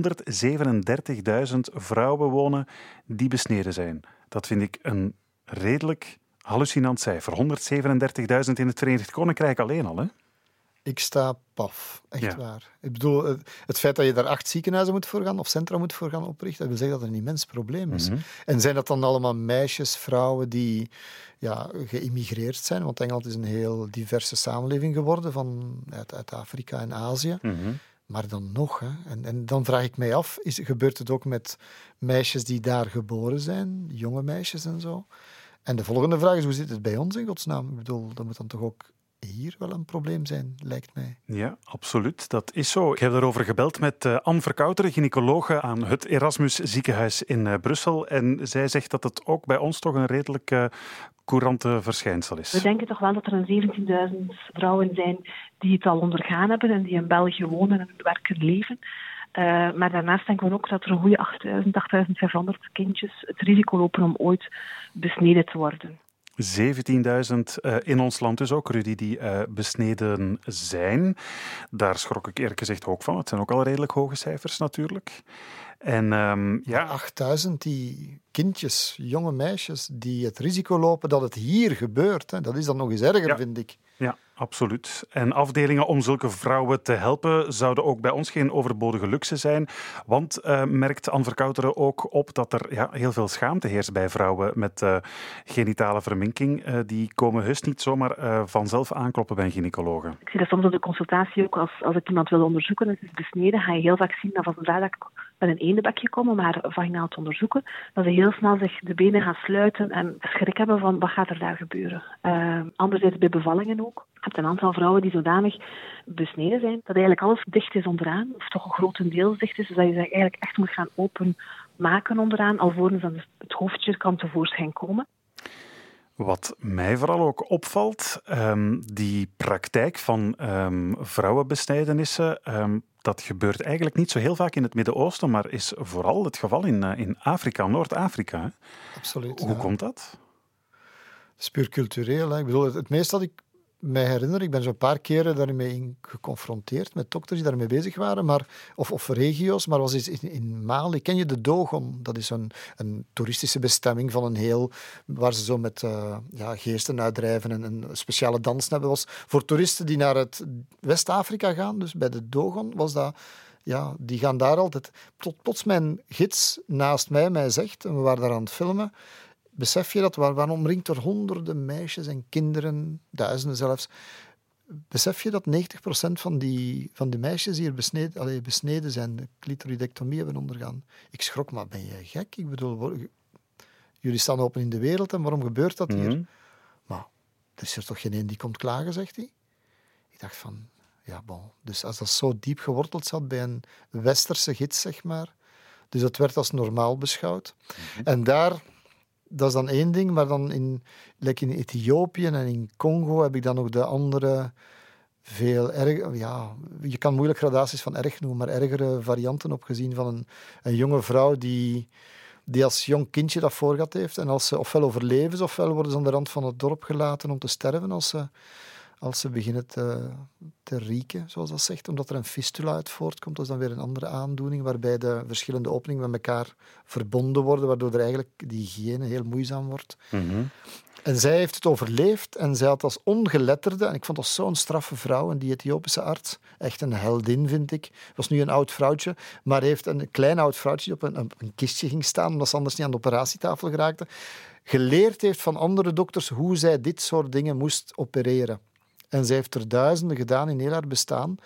137.000 vrouwen wonen die besneden zijn. Dat vind ik een redelijk hallucinant cijfer. 137.000 in het Verenigd Koninkrijk alleen al, hè? Ik sta paf, echt waar. Ik bedoel, het feit dat je daar acht ziekenhuizen moet voor gaan, of centra moet voor gaan oprichten, dat wil zeggen dat het een immens probleem is. Mhm. En zijn dat dan allemaal meisjes, vrouwen die ja, geïmmigreerd zijn? Want Engeland is een heel diverse samenleving geworden van, uit, uit Afrika en Azië. Mhm. Maar dan nog, hè. En, en dan vraag ik mij af, is, gebeurt het ook met meisjes die daar geboren zijn, jonge meisjes en zo? En de volgende vraag is, hoe zit het bij ons in godsnaam? Ik bedoel, dat moet dan toch ook hier wel een probleem zijn, lijkt mij. Ja, absoluut. Dat is zo. Ik heb daarover gebeld met uh, Anne Verkouteren, gynaecologe aan het Erasmus ziekenhuis in uh, Brussel. En zij zegt dat het ook bij ons toch een redelijk uh, courante verschijnsel is. We denken toch wel dat er een 17.000 vrouwen zijn die het al ondergaan hebben en die in België wonen en werken leven. Uh, maar daarnaast denken we ook dat er een goede 8000, 8500 kindjes het risico lopen om ooit besneden te worden. 17.000 uh, in ons land dus ook, Rudy, die uh, besneden zijn. Daar schrok ik eerlijk gezegd ook van. Het zijn ook al redelijk hoge cijfers natuurlijk. En um, ja... 8000 die kindjes, jonge meisjes, die het risico lopen dat het hier gebeurt. Hè. Dat is dan nog eens erger, vind ik. Ja, absoluut. En afdelingen om zulke vrouwen te helpen zouden ook bij ons geen overbodige luxe zijn. Want, uh, merkt Anne Verkouteren ook op dat er ja, heel veel schaamte heerst bij vrouwen met uh, genitale verminking. Uh, die komen heus niet zomaar vanzelf aankloppen bij een. Ik zie dat soms op de consultatie ook. Als, als ik iemand wil onderzoeken, het is besneden, ga je heel vaak zien dat van zodra dat ik met een eendenbekje kom om haar vaginaal te onderzoeken, dat ze heel snel zich de benen gaan sluiten en schrik hebben van wat gaat er daar gebeuren. anderzijds bij bevallingen ook hebt een aantal vrouwen die zodanig besneden zijn dat eigenlijk alles dicht is onderaan, of toch een grotendeels dicht is, dus dat je ze eigenlijk echt moet gaan openmaken onderaan, alvorens dan het hoofdje kan tevoorschijn komen. Wat mij vooral ook opvalt, um, die praktijk van um, vrouwenbesnijdenissen, um, dat gebeurt eigenlijk niet zo heel vaak in het Midden-Oosten, maar is vooral het geval in, uh, in Afrika, Noord-Afrika. Absoluut. Hoe komt dat? Het is puur cultureel. Hè. Ik bedoel, het, het meest dat ik mij herinner, ik ben zo'n paar keren daarmee geconfronteerd met dokters die daarmee bezig waren, maar, of, of regio's, maar was in, in Mali. Ken je de Dogon? Dat is een, een toeristische bestemming van een heel, waar ze zo met uh, ja, geesten uitdrijven en een speciale dans hebben. Was voor toeristen die naar het West-Afrika gaan, dus bij de Dogon, was dat ja, die gaan daar altijd. Tot plots mijn gids naast mij mij zegt, en we waren daar aan het filmen, besef je dat, waar, omringd door honderden meisjes en kinderen, duizenden zelfs, besef je dat 90% van die, van die meisjes hier besneden, allee, besneden zijn, de clitoridectomie hebben ondergaan. Ik schrok, maar ben je gek? Ik bedoel, jullie staan open in de wereld en waarom gebeurt dat hier? Mhm. Maar er is er toch geen een die komt klagen, zegt hij. Ik dacht van, ja, bon. Dus als dat zo diep geworteld zat bij een westerse gids, zeg maar, dus dat werd als normaal beschouwd. Mhm. En daar dat is dan één ding, maar dan in, like in Ethiopië en in Congo heb ik dan nog de andere, veel erger, ja, je kan moeilijk gradaties van erg noemen, maar ergere varianten opgezien van een, een jonge vrouw die, die als jong kindje dat voorgehad heeft. En als ze ofwel overleven, ofwel worden ze aan de rand van het dorp gelaten om te sterven als ze als ze beginnen te, te rieken, zoals dat zegt, omdat er een fistula uit voortkomt. Dat is dan weer een andere aandoening, waarbij de verschillende openingen met elkaar verbonden worden, waardoor er eigenlijk die hygiëne heel moeizaam wordt. Mhm. En zij heeft het overleefd en zij had als ongeletterde, en ik vond dat zo'n straffe vrouw, een die Ethiopische arts, echt een heldin vind ik, was nu een oud vrouwtje, maar heeft een klein oud vrouwtje die op een, een kistje ging staan, omdat ze anders niet aan de operatietafel geraakte, geleerd heeft van andere dokters hoe zij dit soort dingen moest opereren. En ze heeft er duizenden gedaan in heel haar bestaan.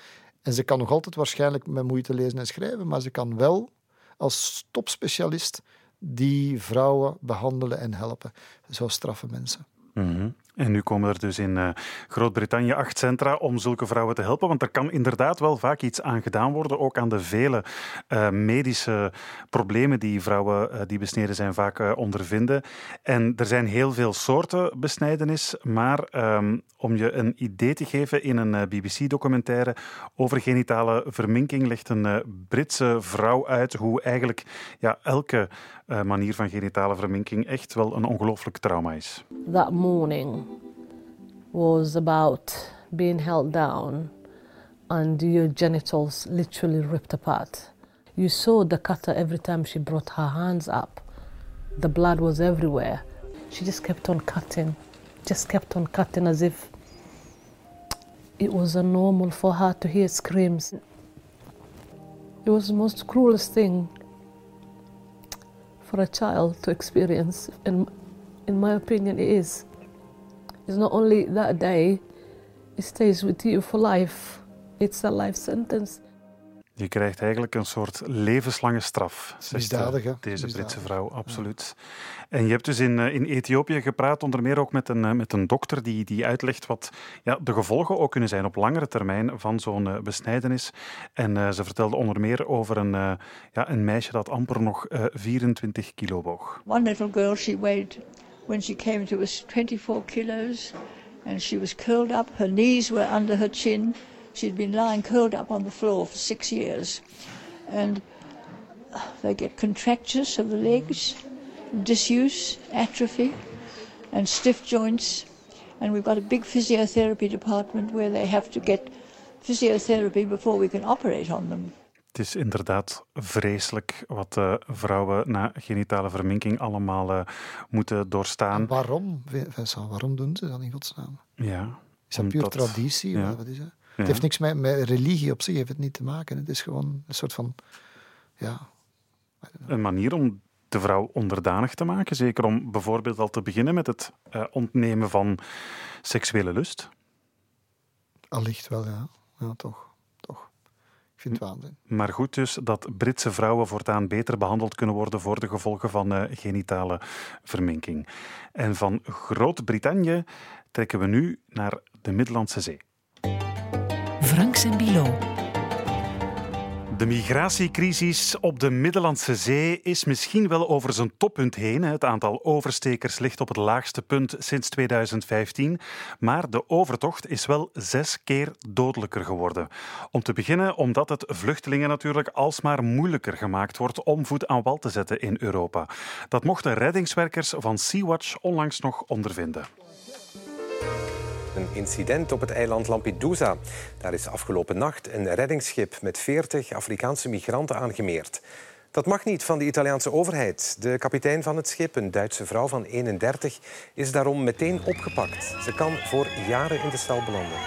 En ze kan nog altijd waarschijnlijk met moeite lezen en schrijven, maar ze kan wel als topspecialist die vrouwen behandelen en helpen. Zo straffe mensen. Mm en nu komen er dus in uh, Groot-Brittannië acht centra om zulke vrouwen te helpen. Want er kan inderdaad wel vaak iets aan gedaan worden. Ook aan de vele uh, medische problemen die vrouwen uh, die besneden zijn vaak ondervinden. En er zijn heel veel soorten besnijdenis. Maar um, om je een idee te geven, in een BBC-documentaire over genitale verminking legt een Britse vrouw uit hoe eigenlijk ja, elke manier van genitale verminking echt wel een ongelooflijk trauma is. That morning was about being held down and your genitals literally ripped apart. You saw the cutter every time she brought her hands up. The blood was everywhere. She just kept on cutting, just kept on cutting as if it was normal for her to hear screams. It was the most cruelest thing for a child to experience, and in my opinion, it is. It's not only that day, it stays with you for life. It's a life sentence. Je krijgt eigenlijk een soort levenslange straf. Misdadig, hè? Deze Britse vrouw, absoluut. Ja. En je hebt dus in, eh, in Ethiopië gepraat, onder meer ook met een, eh, met een dokter die, die uitlegt wat ja, de gevolgen ook kunnen zijn op langere termijn van zo'n uh, besnijdenis. En uh, ze vertelde onder meer over een, uh, ja, een meisje dat amper nog 24 kilo woog. One little girl, she weighed when she came to us 24 kilos and she was curled up. Her knees were under her chin. She'd been lying curled up on the floor for six years. And they get contractures of the legs, disuse, atrophy, and stiff joints. And we've got a big physiotherapy department where they have to get physiotherapy before we can operate on them. Het is inderdaad vreselijk wat uh, vrouwen na genitale verminking allemaal uh, moeten doorstaan. En waarom, Vincent? Waarom doen ze dat in godsnaam? Ja. Is dat puur traditie? Ja. Wat is het? Het heeft niks met, met religie op zich heeft het niet te maken. Het is gewoon een soort van... Ja, een manier om de vrouw onderdanig te maken. Zeker om bijvoorbeeld al te beginnen met het uh, ontnemen van seksuele lust. Allicht wel, ja. Ja, toch vind het waanzin. Maar goed dus dat Britse vrouwen voortaan beter behandeld kunnen worden voor de gevolgen van uh, genitale verminking. En van Groot-Brittannië trekken we nu naar de Middellandse Zee. Franks en Bilo. De migratiecrisis op de Middellandse Zee is misschien wel over zijn toppunt heen. Het aantal overstekers ligt op het laagste punt sinds 2015. Maar de overtocht is wel zes keer dodelijker geworden. Om te beginnen omdat het vluchtelingen natuurlijk alsmaar moeilijker gemaakt wordt om voet aan wal te zetten in Europa. Dat mochten reddingswerkers van Sea-Watch onlangs nog ondervinden. Een incident op het eiland Lampedusa. Daar is afgelopen nacht een reddingsschip met 40 Afrikaanse migranten aangemeerd. Dat mag niet van de Italiaanse overheid. De kapitein van het schip, een Duitse vrouw van 31, is daarom meteen opgepakt. Ze kan voor jaren in de cel belanden.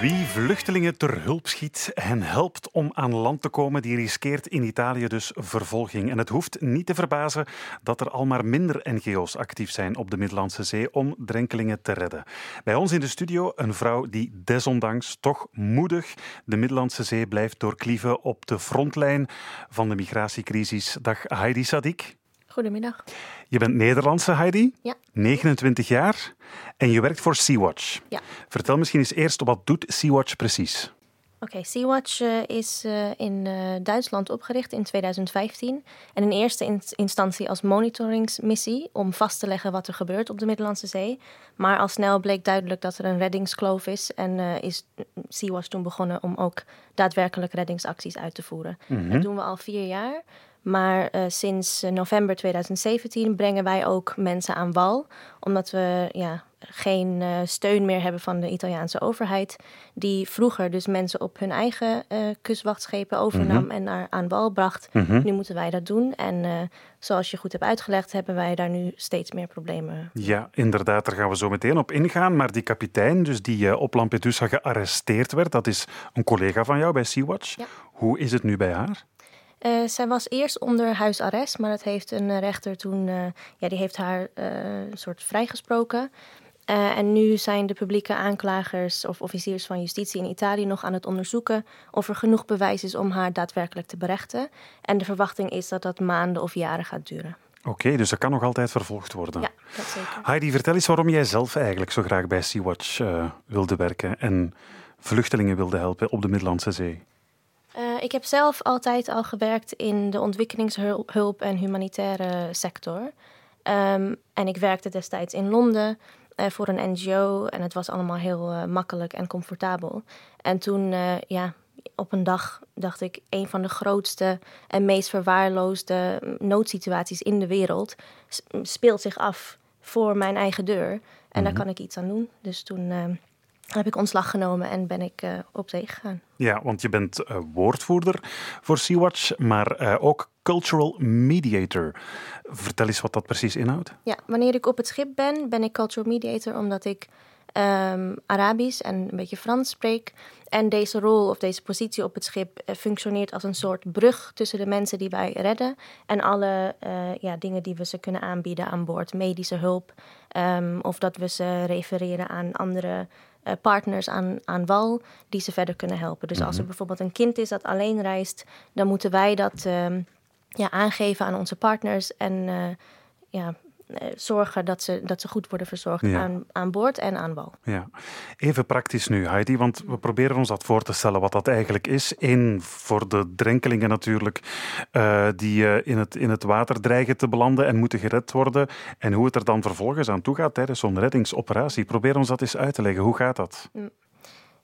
Wie vluchtelingen ter hulp schiet en helpt om aan land te komen, die riskeert in Italië dus vervolging. En het hoeft niet te verbazen dat er al maar minder NGO's actief zijn op de Middellandse Zee om drenkelingen te redden. Bij ons in de studio een vrouw die desondanks toch moedig de Middellandse Zee blijft doorklieven op de frontlijn van de migratiecrisis. Dag Heidi Sadik. Goedemiddag. Je bent Nederlandse, Heidi. Ja. 29 jaar. En je werkt voor Sea-Watch. Ja. Vertel misschien eens eerst, wat doet Sea-Watch precies? Oké, okay, Sea-Watch uh, is uh, in uh, Duitsland opgericht in 2015. En in eerste in instantie als monitoringsmissie om vast te leggen wat er gebeurt op de Middellandse Zee. Maar al snel bleek duidelijk dat er een reddingskloof is. En is Sea-Watch toen begonnen om ook daadwerkelijk reddingsacties uit te voeren. Mm -hmm. Dat doen we al vier jaar. Maar uh, sinds november 2017 brengen wij ook mensen aan wal. Omdat we ja, geen uh, steun meer hebben van de Italiaanse overheid. Die vroeger dus mensen op hun eigen uh, kustwachtschepen overnam mm -hmm. en naar aan wal bracht. Mm -hmm. Nu moeten wij dat doen. En zoals je goed hebt uitgelegd, hebben wij daar nu steeds meer problemen. Ja, inderdaad, daar gaan we zo meteen op ingaan. Maar die kapitein, dus die op Lampedusa gearresteerd werd, dat is een collega van jou bij Sea-Watch. Ja. Hoe is het nu bij haar? Uh, zij was eerst onder huisarrest, maar dat heeft een rechter toen, uh, ja, die heeft haar uh, een soort vrijgesproken. En nu zijn de publieke aanklagers of officiers van justitie in Italië nog aan het onderzoeken of er genoeg bewijs is om haar daadwerkelijk te berechten. En de verwachting is dat dat maanden of jaren gaat duren. Oké, dus dat kan nog altijd vervolgd worden. Ja, dat zeker. Heidi, vertel eens waarom jij zelf eigenlijk zo graag bij Sea-Watch uh, wilde werken en vluchtelingen wilde helpen op de Middellandse Zee. Ik heb zelf altijd al gewerkt in de ontwikkelingshulp en humanitaire sector. Um, en ik werkte destijds in Londen uh, voor een NGO en het was allemaal heel uh, makkelijk en comfortabel. En toen, ja, op een dag dacht ik, een van de grootste en meest verwaarloosde noodsituaties in de wereld speelt zich af voor mijn eigen deur. En daar Mhm. kan ik iets aan doen. Dus toen ehm, heb ik ontslag genomen en ben ik uh, op zee gegaan. Ja, want je bent uh, woordvoerder voor Sea-Watch, maar uh, ook cultural mediator. Vertel eens wat dat precies inhoudt. Ja, wanneer ik op het schip ben, ben ik cultural mediator omdat ik um, Arabisch en een beetje Frans spreek. En deze rol of deze positie op het schip functioneert als een soort brug tussen de mensen die wij redden en alle ja, dingen die we ze kunnen aanbieden aan boord. Medische hulp um, of dat we ze refereren aan andere partners aan, aan wal die ze verder kunnen helpen. Dus mm -hmm. als er bijvoorbeeld een kind is dat alleen reist, dan moeten wij dat um, ja, aangeven aan onze partners en uh, ja, zorgen dat ze, dat ze goed worden verzorgd Ja. aan, aan boord en aan wal. Ja. Even praktisch nu, Heidi, want we proberen ons dat voor te stellen wat dat eigenlijk is. Eén, voor de drenkelingen natuurlijk, uh, die uh, in, het, in het water dreigen te belanden en moeten gered worden. En hoe het er dan vervolgens aan toe gaat tijdens zo'n reddingsoperatie. Probeer ons dat eens uit te leggen. Hoe gaat dat?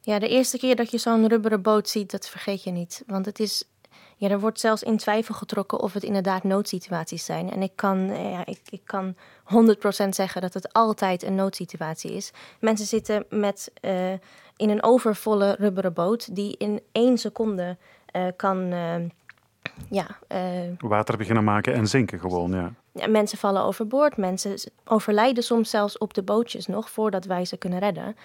Ja, de eerste keer dat je zo'n rubberen boot ziet, dat vergeet je niet. Want het is ja, er wordt zelfs in twijfel getrokken of het inderdaad noodsituaties zijn. En ik kan, ja, ik, ik kan 100% zeggen dat het altijd een noodsituatie is. Mensen zitten met, uh, in een overvolle rubberen boot die in één seconde uh, kan. Uh, ja, Water beginnen maken en zinken gewoon, ja. ja. Mensen vallen overboord, mensen overlijden soms zelfs op de bootjes nog voordat wij ze kunnen redden.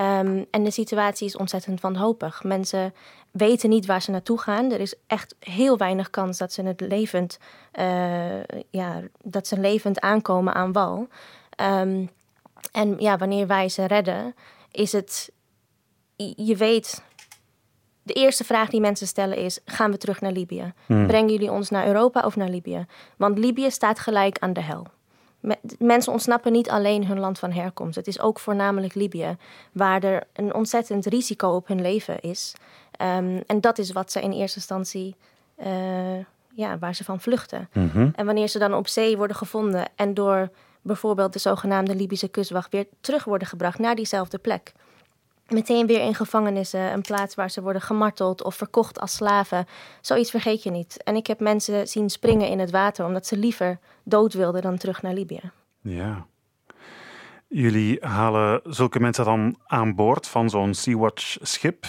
Um, en de situatie is ontzettend wanhopig. Mensen weten niet waar ze naartoe gaan. Er is echt heel weinig kans dat ze het levend, uh, ja, dat ze levend aankomen aan wal. Um, en ja, wanneer wij ze redden, is het. Je weet. De eerste vraag die mensen stellen is: gaan we terug naar Libië? Hmm. Brengen jullie ons naar Europa of naar Libië? Want Libië staat gelijk aan de hel. Mensen ontsnappen niet alleen hun land van herkomst. Het is ook voornamelijk Libië, waar er een ontzettend risico op hun leven is. Um, en dat is wat ze in eerste instantie, uh, ja, waar ze van vluchten. Mhm. Mm -hmm. En wanneer ze dan op zee worden gevonden en door bijvoorbeeld de zogenaamde Libische kustwacht weer terug worden gebracht naar diezelfde plek. Meteen weer in gevangenissen, een plaats waar ze worden gemarteld of verkocht als slaven. Zoiets vergeet je niet. En ik heb mensen zien springen in het water omdat ze liever dood wilden dan terug naar Libië. Ja. Jullie halen zulke mensen dan aan boord van zo'n Sea-Watch-schip.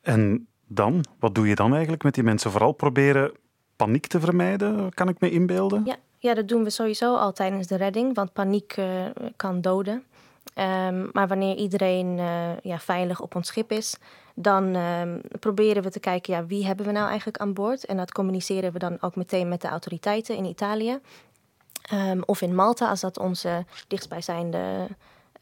En dan, wat doe je dan eigenlijk met die mensen? Vooral proberen paniek te vermijden, kan ik me inbeelden? Ja, ja dat doen we sowieso al tijdens de redding, want paniek uh, kan doden. Um, maar wanneer iedereen uh, ja, veilig op ons schip is, dan um, proberen we te kijken, ja, wie hebben we nou eigenlijk aan boord? En dat communiceren we dan ook meteen met de autoriteiten in Italië. Um, of in Malta, als dat onze dichtstbijzijnde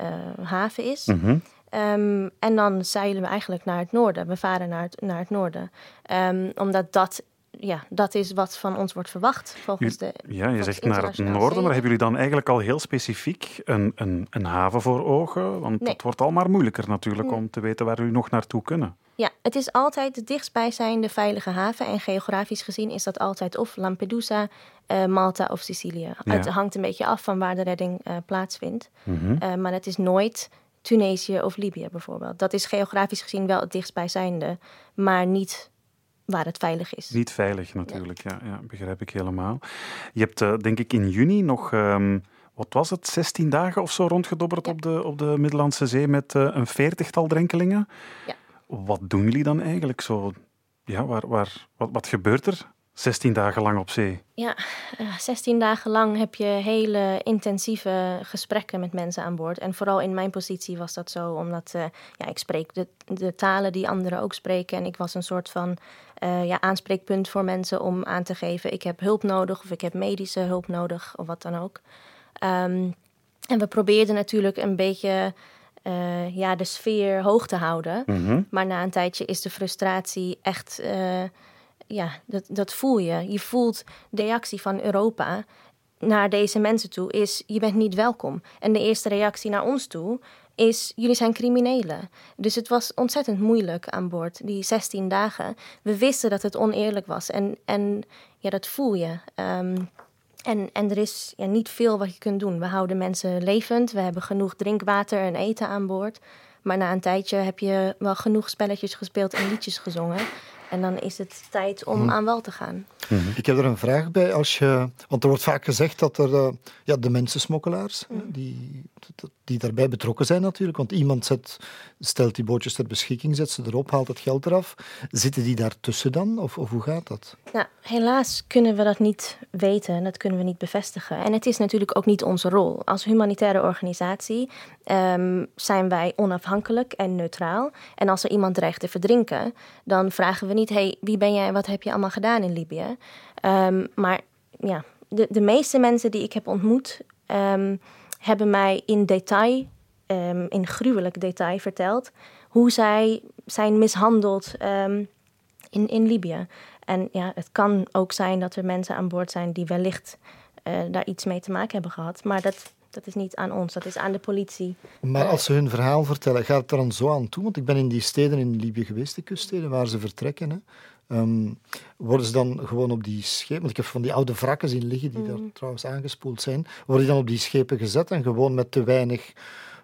uh, haven is. Mhm. Mm -hmm. Um, en dan zeilen we eigenlijk naar het noorden. We varen naar het, naar het noorden. Um, omdat dat, ja, dat is wat van ons wordt verwacht volgens de. Ja, je zegt naar het noorden, maar hebben jullie dan eigenlijk al heel specifiek een, een, een haven voor ogen? Want nee. het wordt al maar moeilijker natuurlijk om te weten waar jullie nog naartoe kunnen. Ja, het is altijd de dichtstbijzijnde veilige haven. En geografisch gezien is dat altijd of Lampedusa, uh, Malta of Sicilië. Ja. Het hangt een beetje af van waar de redding uh, plaatsvindt. Mhm. Mm -hmm. uh, maar het is nooit Tunesië of Libië bijvoorbeeld. Dat is geografisch gezien wel het dichtstbijzijnde, maar niet waar het veilig is. Niet veilig natuurlijk, ja, ja begrijp ik helemaal. Je hebt uh, denk ik in juni nog, um, wat was het, 16 dagen of zo rondgedobberd ja. op, de, op de Middellandse Zee met uh, een veertigtal drenkelingen. Ja. Wat doen jullie dan eigenlijk zo? Ja, waar, waar, wat, wat gebeurt er 16 dagen lang op zee? Ja, uh, 16 dagen lang heb je hele intensieve gesprekken met mensen aan boord. En vooral in mijn positie was dat zo, omdat uh, ja, ik spreek de, de, talen die anderen ook spreken. En ik was een soort van uh, ja, aanspreekpunt voor mensen om aan te geven: ik heb hulp nodig of ik heb medische hulp nodig of wat dan ook. Um, En we probeerden natuurlijk een beetje uh, ja, de sfeer hoog te houden. Mhm. Maar na een tijdje is de frustratie echt, uh, ja, dat, dat voel je. Je voelt de reactie van Europa naar deze mensen toe is: je bent niet welkom. En de eerste reactie naar ons toe is: jullie zijn criminelen. Dus het was ontzettend moeilijk aan boord, die 16 dagen. We wisten dat het oneerlijk was en, en ja, dat voel je. Um, en, en er is ja, niet veel wat je kunt doen. We houden mensen levend, we hebben genoeg drinkwater en eten aan boord. Maar na een tijdje heb je wel genoeg spelletjes gespeeld en liedjes gezongen. En dan is het tijd om Mhm. aan wal te gaan. Ik heb er een vraag bij. Als je, want er wordt vaak gezegd dat er eh, ja, de mensensmokkelaars, Mhm. die, die daarbij betrokken zijn natuurlijk. Want iemand zet, stelt die bootjes ter beschikking, zet ze erop, haalt het geld eraf. Zitten die daartussen dan? Of, of hoe gaat dat? Nou, helaas kunnen we dat niet weten en dat kunnen we niet bevestigen. En het is natuurlijk ook niet onze rol. Als humanitaire organisatie ehm, zijn wij onafhankelijk en neutraal. En als er iemand dreigt te verdrinken, dan vragen we niet: hey, wie ben jij en wat heb je allemaal gedaan in Libië? Ehm, maar ja, de, de meeste mensen die ik heb ontmoet, ehm, hebben mij in detail, in gruwelijk detail verteld hoe zij zijn mishandeld in, in Libië. En ja, het kan ook zijn dat er mensen aan boord zijn die wellicht eh, daar iets mee te maken hebben gehad. Maar dat, dat is niet aan ons, dat is aan de politie. Maar als ze hun verhaal vertellen, gaat het er dan zo aan toe? Want ik ben in die steden in Libië geweest, de kuststeden, waar ze vertrekken. Hè. Ehm, worden ze dan gewoon op die schepen... Want ik heb van die oude wrakken zien liggen, die daar trouwens aangespoeld zijn. Worden die dan op die schepen gezet en gewoon met te weinig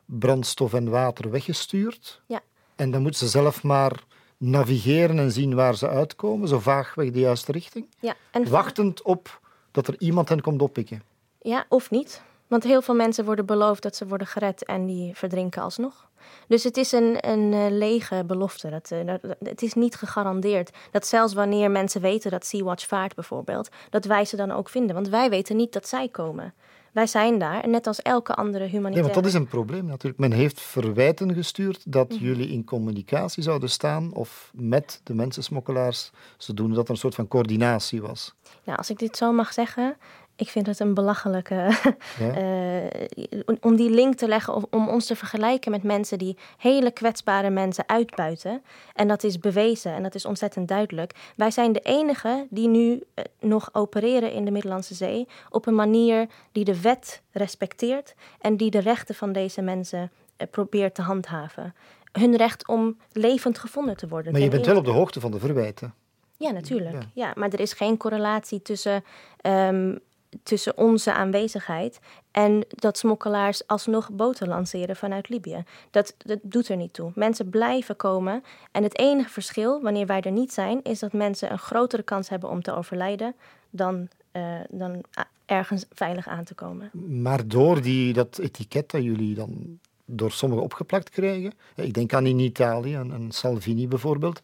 brandstof en water weggestuurd? Ja. En dan moeten ze zelf maar navigeren en zien waar ze uitkomen, zo vaagweg de juiste richting? Ja, en Wachtend op dat er iemand hen komt oppikken. Ja, of niet. Want heel veel mensen worden beloofd dat ze worden gered en die verdrinken alsnog. Dus het is een, een eh, lege belofte. Dat, eh, dat- dat- het is niet gegarandeerd dat zelfs wanneer mensen weten dat Sea-Watch vaart bijvoorbeeld, dat wij ze dan ook vinden. Want wij weten niet dat zij komen. Wij zijn daar, net als elke andere Nee, humanitaire... want dat is een probleem natuurlijk. Men heeft verwijten gestuurd dat Mhm. jullie in communicatie zouden staan of met de mensensmokkelaars, zodoende dat er een soort van coördinatie was. Nou, als ik dit zo mag zeggen, ik vind het een belachelijke. Ja. eh, om die link te leggen, of om ons te vergelijken met mensen die hele kwetsbare mensen uitbuiten. En dat is bewezen en dat is ontzettend duidelijk. Wij zijn de enigen die nu eh, nog opereren in de Middellandse Zee op een manier die de wet respecteert en die de rechten van deze mensen eh, probeert te handhaven. Hun recht om levend gevonden te worden. Maar je bent wel op de hoogte van de verwijten. Ja, natuurlijk. Ja. Ja. maar er is geen correlatie tussen, ehm, tussen onze aanwezigheid en dat smokkelaars alsnog boten lanceren vanuit Libië. Dat, dat doet er niet toe. Mensen blijven komen. En het enige verschil, wanneer wij er niet zijn, is dat mensen een grotere kans hebben om te overlijden dan, eh, dan ergens veilig aan te komen. Maar door die, dat etiket dat jullie dan door sommigen opgeplakt krijgen, ik denk aan in Italië en, en Salvini bijvoorbeeld,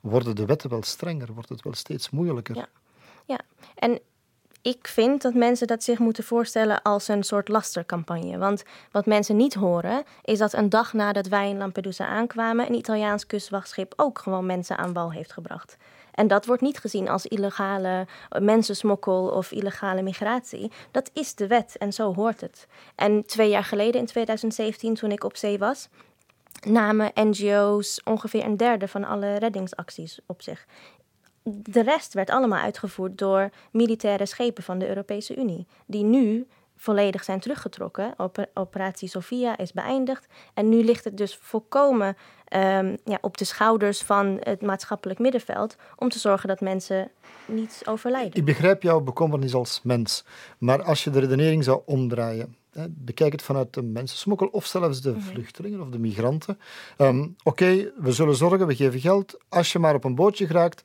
worden de wetten wel strenger, wordt het wel steeds moeilijker. Ja. Ja, en ik vind dat mensen dat zich moeten voorstellen als een soort lastercampagne. Want wat mensen niet horen, is dat een dag nadat wij in Lampedusa aankwamen, een Italiaans kustwachtschip ook gewoon mensen aan wal heeft gebracht. En dat wordt niet gezien als illegale mensensmokkel of illegale migratie. Dat is de wet en zo hoort het. En twee jaar geleden, in 2017, toen ik op zee was, namen NGO's ongeveer een derde van alle reddingsacties op zich. De rest werd allemaal uitgevoerd door militaire schepen van de Europese Unie, die nu volledig zijn teruggetrokken. Oper- Operatie Sophia is beëindigd en nu ligt het dus volkomen ehm, ja, op de schouders van het maatschappelijk middenveld om te zorgen dat mensen niet overlijden. Ik begrijp jouw bekommernis als mens, maar als je de redenering zou omdraaien, hè, bekijk het vanuit de mensensmokkel of zelfs de vluchtelingen of de migranten. Ehm, Oké, we zullen zorgen, we geven geld. Als je maar op een bootje geraakt,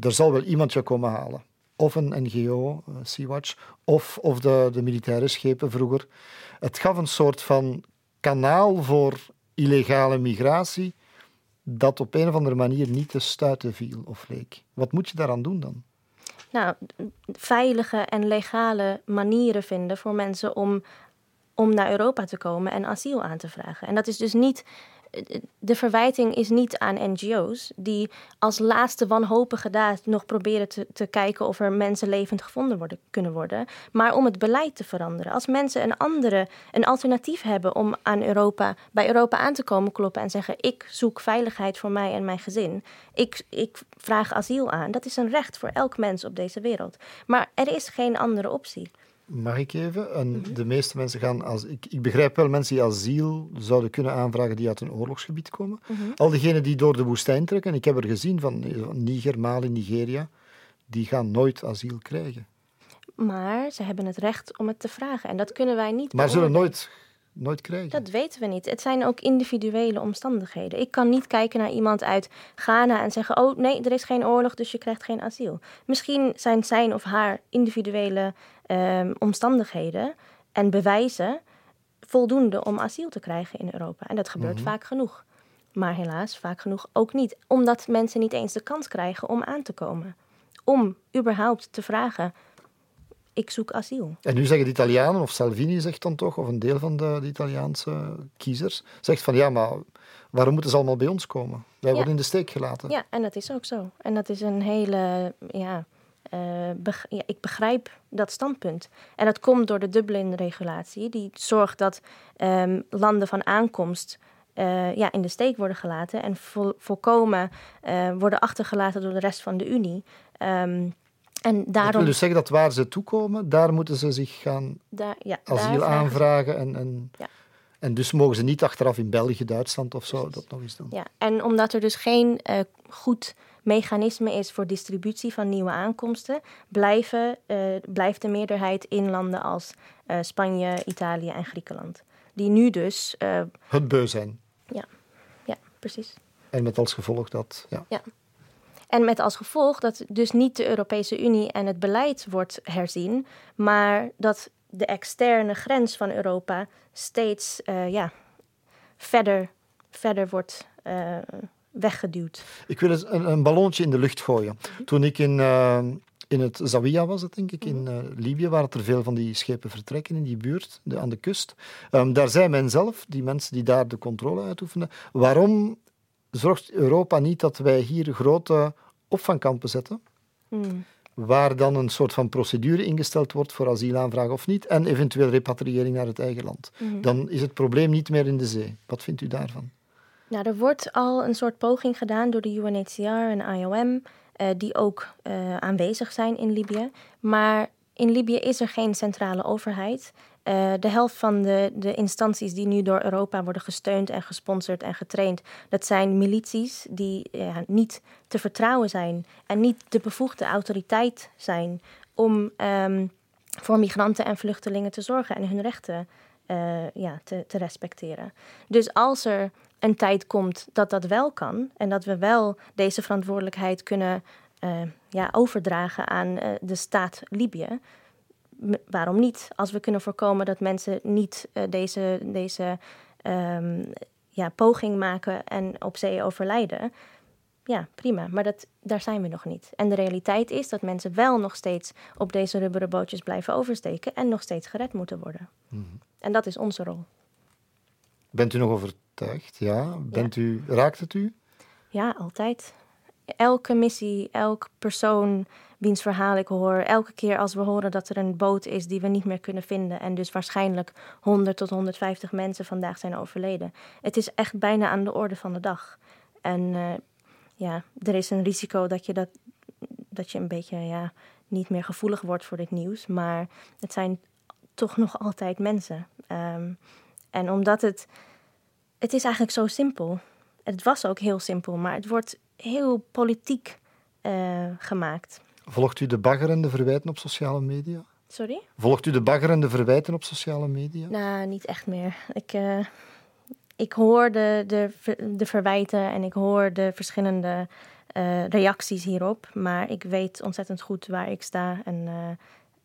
er zal wel iemand je komen halen. Of een NGO, eh, Sea-Watch, of, of de, de militaire schepen vroeger. Het gaf een soort van kanaal voor illegale migratie dat op een of andere manier niet te stuiten viel of leek. Wat moet je daaraan doen dan? nou, veilige en legale manieren vinden voor mensen om, om naar Europa te komen en asiel aan te vragen. En dat is dus niet de verwijting is niet aan NGO's, die als laatste wanhopige daad nog proberen te, te kijken of er mensen levend gevonden worden, kunnen worden, maar om het beleid te veranderen. Als mensen een andere, een alternatief hebben om aan Europa, bij Europa aan te komen kloppen en zeggen: Ik zoek veiligheid voor mij en mijn gezin, ik, ik vraag asiel aan, dat is een recht voor elk mens op deze wereld. Maar er is geen andere optie. Mag ik even? En de meeste mensen gaan als. Ik, ik begrijp wel mensen die asiel zouden kunnen aanvragen die uit een oorlogsgebied komen. Al diegenen die door de woestijn trekken, ik heb er gezien van Niger, Mali, Nigeria, die gaan nooit asiel krijgen. Maar ze hebben het recht om het te vragen. En dat kunnen wij niet. Maar zullen nooit, nooit krijgen. Dat weten we niet. Het zijn ook individuele omstandigheden. Ik kan niet kijken naar iemand uit Ghana en zeggen: Oh nee, er is geen oorlog, dus je krijgt geen asiel. Misschien zijn zijn of haar individuele Ehm, omstandigheden en bewijzen voldoende om asiel te krijgen in Europa. En dat gebeurt Mhm. vaak genoeg. Maar helaas vaak genoeg ook niet. Omdat mensen niet eens de kans krijgen om aan te komen. Om überhaupt te vragen, ik zoek asiel. En nu zeggen de Italianen, of Salvini zegt dan toch, of een deel van de, de Italiaanse kiezers, zegt van ja, maar waarom moeten ze allemaal bij ons komen? Wij Ja. worden in de steek gelaten. Ja, en dat is ook zo. En dat is een hele, ja, eh, beg- ja, ik begrijp dat standpunt. En dat komt door de Dublin-regulatie, die zorgt dat ehm, landen van aankomst eh, ja, in de steek worden gelaten en vol, volkomen eh, worden achtergelaten door de rest van de Unie. Ehm, en Dat daarom. wil dus zeggen dat waar ze toekomen, daar moeten ze zich gaan daar, ja, asiel aanvragen. En, en, Ja. en dus mogen ze niet achteraf in België, Duitsland of zo dat nog eens doen. Ja, en omdat er dus geen goed mechanisme is voor distributie van nieuwe aankomsten, blijven, eh, blijft de meerderheid in landen als eh, Spanje, Italië en Griekenland. Die nu dus. eh, Het beu zijn. ja, ja, precies. En met als gevolg dat. Ja. Ja. En met als gevolg dat dus niet de Europese Unie en het beleid wordt herzien, maar dat de externe grens van Europa steeds ja, verder, verder wordt eh, weggeduwd. Ik wil eens een, een ballonnetje in de lucht gooien. Toen ik in, eh, in het Zawiya was, het, denk ik, in eh, Libië, waar er veel van die schepen vertrekken in die buurt, de, aan de kust. Ehm, daar zei men zelf, die mensen die daar de controle uitoefenden, waarom zorgt Europa niet dat wij hier grote opvangkampen zetten? Hmm. waar dan een soort van procedure ingesteld wordt voor asielaanvraag of niet, en eventueel repatriëring naar het eigen land. Mhm. Dan is het probleem niet meer in de zee. Wat vindt u daarvan? Nou, er wordt al een soort poging gedaan door de UNHCR en IOM, eh, die ook eh, aanwezig zijn in Libië. Maar in Libië is er geen centrale overheid. Eh, de helft van de, de instanties die nu door Europa worden gesteund en gesponsord en getraind, dat zijn milities die niet te vertrouwen zijn en niet de bevoegde autoriteit zijn om ehm, voor migranten en vluchtelingen te zorgen en hun rechten ja, te, te respecteren. Dus als er een tijd komt dat dat wel kan en dat we wel deze verantwoordelijkheid kunnen eh, ja, overdragen aan eh, de staat Libië, m- waarom niet? Als we kunnen voorkomen dat mensen niet eh, deze, deze ehm, ja, poging maken en op zee overlijden, ja, prima. Maar dat, daar zijn we nog niet. En de realiteit is dat mensen wel nog steeds op deze rubberen bootjes blijven oversteken en nog steeds gered moeten worden. En dat is onze rol. Bent u nog overtuigd? Ja. Bent U, raakt het u? Ja, altijd. Elke missie, elk persoon wiens verhaal ik hoor, elke keer als we horen dat er een boot is die we niet meer kunnen vinden en dus waarschijnlijk 100 tot 150 mensen vandaag zijn overleden. Het is echt bijna aan de orde van de dag. En eh, ja, er is een risico dat je, dat, dat je een beetje ja, niet meer gevoelig wordt voor dit nieuws, maar het zijn toch nog altijd mensen. Ehm, en omdat het, het is eigenlijk zo simpel. Het was ook heel simpel, maar het wordt heel politiek eh, gemaakt. Volgt u de baggerende verwijten op sociale media? Sorry? Volgt u de baggerende verwijten op sociale media? Nou, niet echt meer. Ik, eh, ik hoor de, de, de verwijten en ik hoor de verschillende eh, reacties hierop. Maar ik weet ontzettend goed waar ik sta en,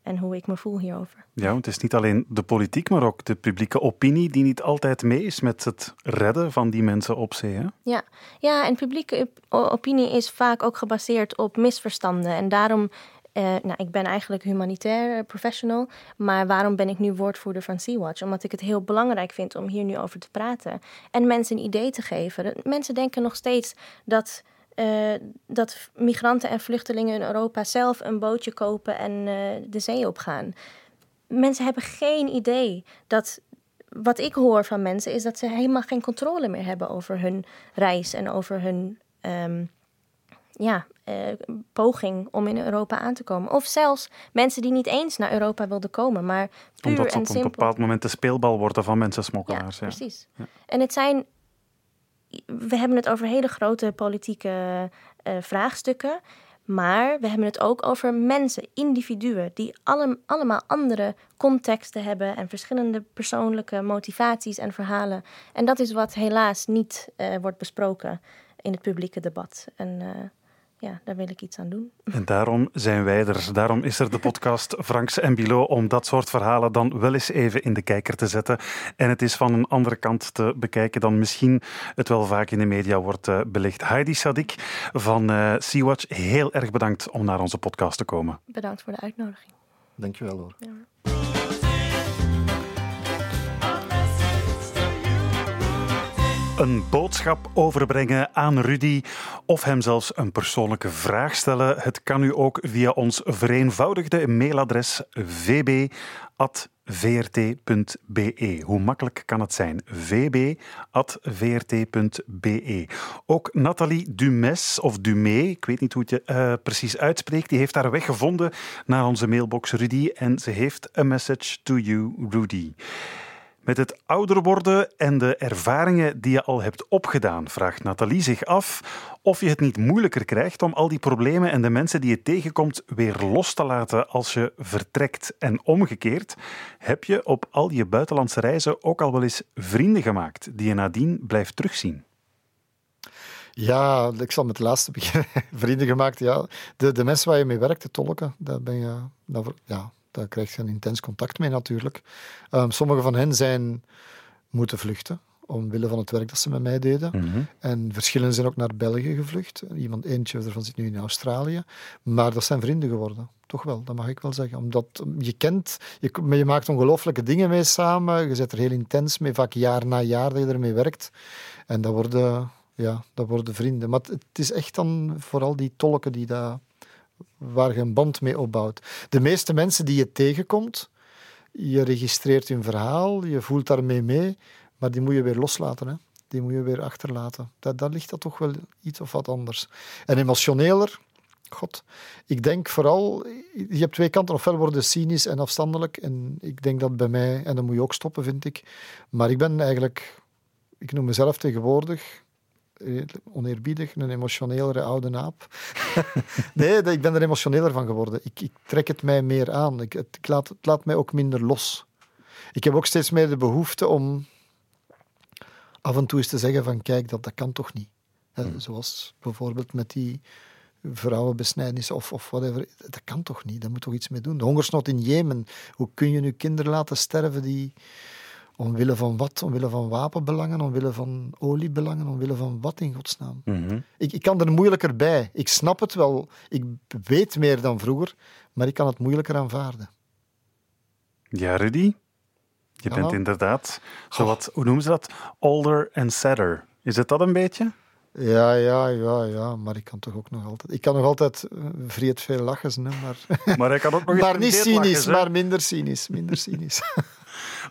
en hoe ik me voel hierover. Ja, want het is niet alleen de politiek, maar ook de publieke opinie die niet altijd mee is met het redden van die mensen op zee. Hè? Ja. ja, en publieke op- opinie is vaak ook gebaseerd op misverstanden. En daarom eh, nou, ik ben eigenlijk humanitair professional, maar waarom ben ik nu woordvoerder van Sea-Watch? Omdat ik het heel belangrijk vind om hier nu over te praten en mensen een idee te geven. Mensen denken nog steeds dat, uh, dat migranten en vluchtelingen in Europa zelf een bootje kopen en uh, de zee opgaan. Mensen hebben geen idee dat wat ik hoor van mensen is dat ze helemaal geen controle meer hebben over hun reis en over hun um, ja, uh, poging om in Europa aan te komen. Of zelfs mensen die niet eens naar Europa wilden komen, maar puur Omdat ze op een bepaald moment de speelbal worden van mensensmokkelaars. Ja, precies. Ja. En het zijn... We hebben het over hele grote politieke uh, vraagstukken. Maar we hebben het ook over mensen, individuen, die alle, allemaal andere contexten hebben en verschillende persoonlijke motivaties en verhalen. En dat is wat helaas niet uh, wordt besproken in het publieke debat. En uh, ja, daar wil ik iets aan doen. En daarom zijn wij er. Daarom is er de podcast Franks en Bilo om dat soort verhalen dan wel eens even in de kijker te zetten. En het is van een andere kant te bekijken dan misschien het wel vaak in de media wordt uh, belicht. Heidi Sadik van uh, Sea-Watch, heel erg bedankt om naar onze podcast te komen. Bedankt voor de uitnodiging. Dankjewel hoor. Ja. Een boodschap overbrengen aan Rudy of hem zelfs een persoonlijke vraag stellen. Het kan u ook via ons vereenvoudigde mailadres vb.vrt.be. Hoe makkelijk kan het zijn? vb.vrt.be. Ook Nathalie Dumes, of Dumé, ik weet niet hoe het je uh, precies uitspreekt, die heeft haar weg gevonden naar onze mailbox Rudy en ze heeft a message to you, Rudy. Met het ouder worden en de ervaringen die je al hebt opgedaan, vraagt Nathalie zich af of je het niet moeilijker krijgt om al die problemen en de mensen die je tegenkomt weer los te laten als je vertrekt. En omgekeerd, heb je op al je buitenlandse reizen ook al wel eens vrienden gemaakt die je nadien blijft terugzien? Ja, ik zal met het laatste beginnen. Vrienden gemaakt, ja. De, de mensen waar je mee werkt, de tolken, daar ben je... ja, daar krijg je een intens contact mee natuurlijk. Um, sommige van hen zijn moeten vluchten omwille van het werk dat ze met mij deden. Mm -hmm. En verschillen zijn ook naar België gevlucht. Iemand, eentje ervan zit nu in Australië. Maar dat zijn vrienden geworden. Toch wel, dat mag ik wel zeggen. Omdat je kent, je, je maakt ongelooflijke dingen mee samen. Je zit er heel intens mee, vaak jaar na jaar dat je ermee werkt. En dat worden, ja, dat worden vrienden. Maar het is echt dan vooral die tolken die dat waar je een band mee opbouwt. De meeste mensen die je tegenkomt, je registreert hun verhaal, je voelt daarmee mee, maar die moet je weer loslaten. Hè? Die moet je weer achterlaten. Dat, dat ligt dat toch wel iets of wat anders. En emotioneler, god, ik denk vooral, je hebt twee kanten. Ofwel worden cynisch en afstandelijk. En ik denk dat bij mij, en dat moet je ook stoppen, vind ik. Maar ik ben eigenlijk, ik noem mezelf tegenwoordig, oneerbiedig, een emotionelere oude naap. nee, ik ben er emotioneler van geworden. Ik, ik trek het mij meer aan. Ik, het, ik laat, het laat mij ook minder los. Ik heb ook steeds meer de behoefte om af en toe eens te zeggen van kijk, dat, dat kan toch niet. Hmm. Zoals bijvoorbeeld met die vrouwenbesnijdenis of, of whatever. Dat kan toch niet? Daar moet toch iets mee doen. De hongersnood in Jemen. Hoe kun je nu kinderen laten sterven die Omwille van wat? Omwille van wapenbelangen, omwille van oliebelangen, omwille van wat in godsnaam? Mm -hmm. ik, ik kan er moeilijker bij. Ik snap het wel. Ik weet meer dan vroeger, maar ik kan het moeilijker aanvaarden. Ja, Rudy? Je bent inderdaad, zowat, hoe noemen ze dat? Older and sadder. Is het dat een beetje? Ja, ja, ja, ja, maar ik kan toch ook nog altijd... Ik kan nog altijd uh, vreed veel lachen, hè, maar... Maar hij kan ook nog Maar niet cynisch, lachen, maar minder cynisch. Minder cynisch.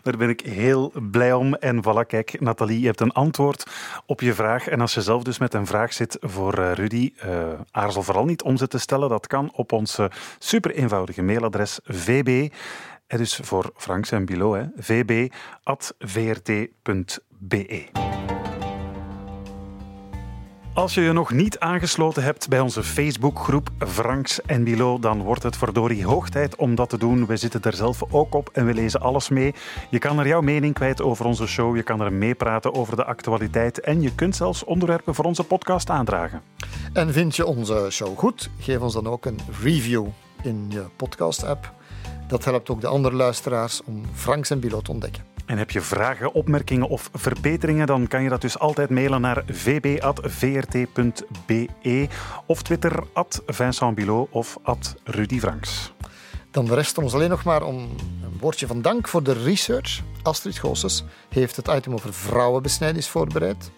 Daar ben ik heel blij om. En voilà, kijk, Nathalie, je hebt een antwoord op je vraag. En als je zelf dus met een vraag zit voor uh, Rudy, uh, aarzel vooral niet om ze te stellen. Dat kan op ons super eenvoudige mailadres vb, en dus voor Franks en Bilo, vb.vrt.be. Als je je nog niet aangesloten hebt bij onze Facebookgroep Franks en Bilo, dan wordt het verdorie hoog tijd om dat te doen. We zitten er zelf ook op en we lezen alles mee. Je kan er jouw mening kwijt over onze show, je kan er meepraten over de actualiteit en je kunt zelfs onderwerpen voor onze podcast aandragen. En vind je onze show goed? Geef ons dan ook een review in je podcast-app. Dat helpt ook de andere luisteraars om Franks en Bilo te ontdekken. En heb je vragen, opmerkingen of verbeteringen, dan kan je dat dus altijd mailen naar vb.vrt.be of Twitter at Vincent Bilot of at Rudy Franks. Dan rest ons alleen nog maar om een woordje van dank voor de research. Astrid Goossens heeft het item over vrouwenbesnijdenis voorbereid.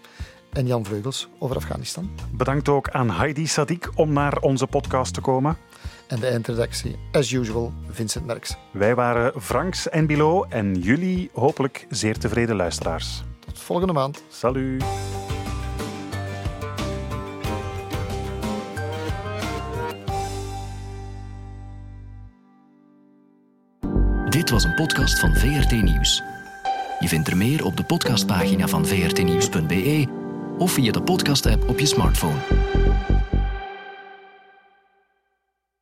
En Jan Vleugels over Afghanistan. Bedankt ook aan Heidi Sadik om naar onze podcast te komen. En de eindredactie, as usual, Vincent Merks. Wij waren Franks en Bilo en jullie hopelijk zeer tevreden luisteraars. Tot volgende maand. Salut. Dit was een podcast van VRT Nieuws. Je vindt er meer op de podcastpagina van vrtnieuws.be of via de podcast-app op je smartphone.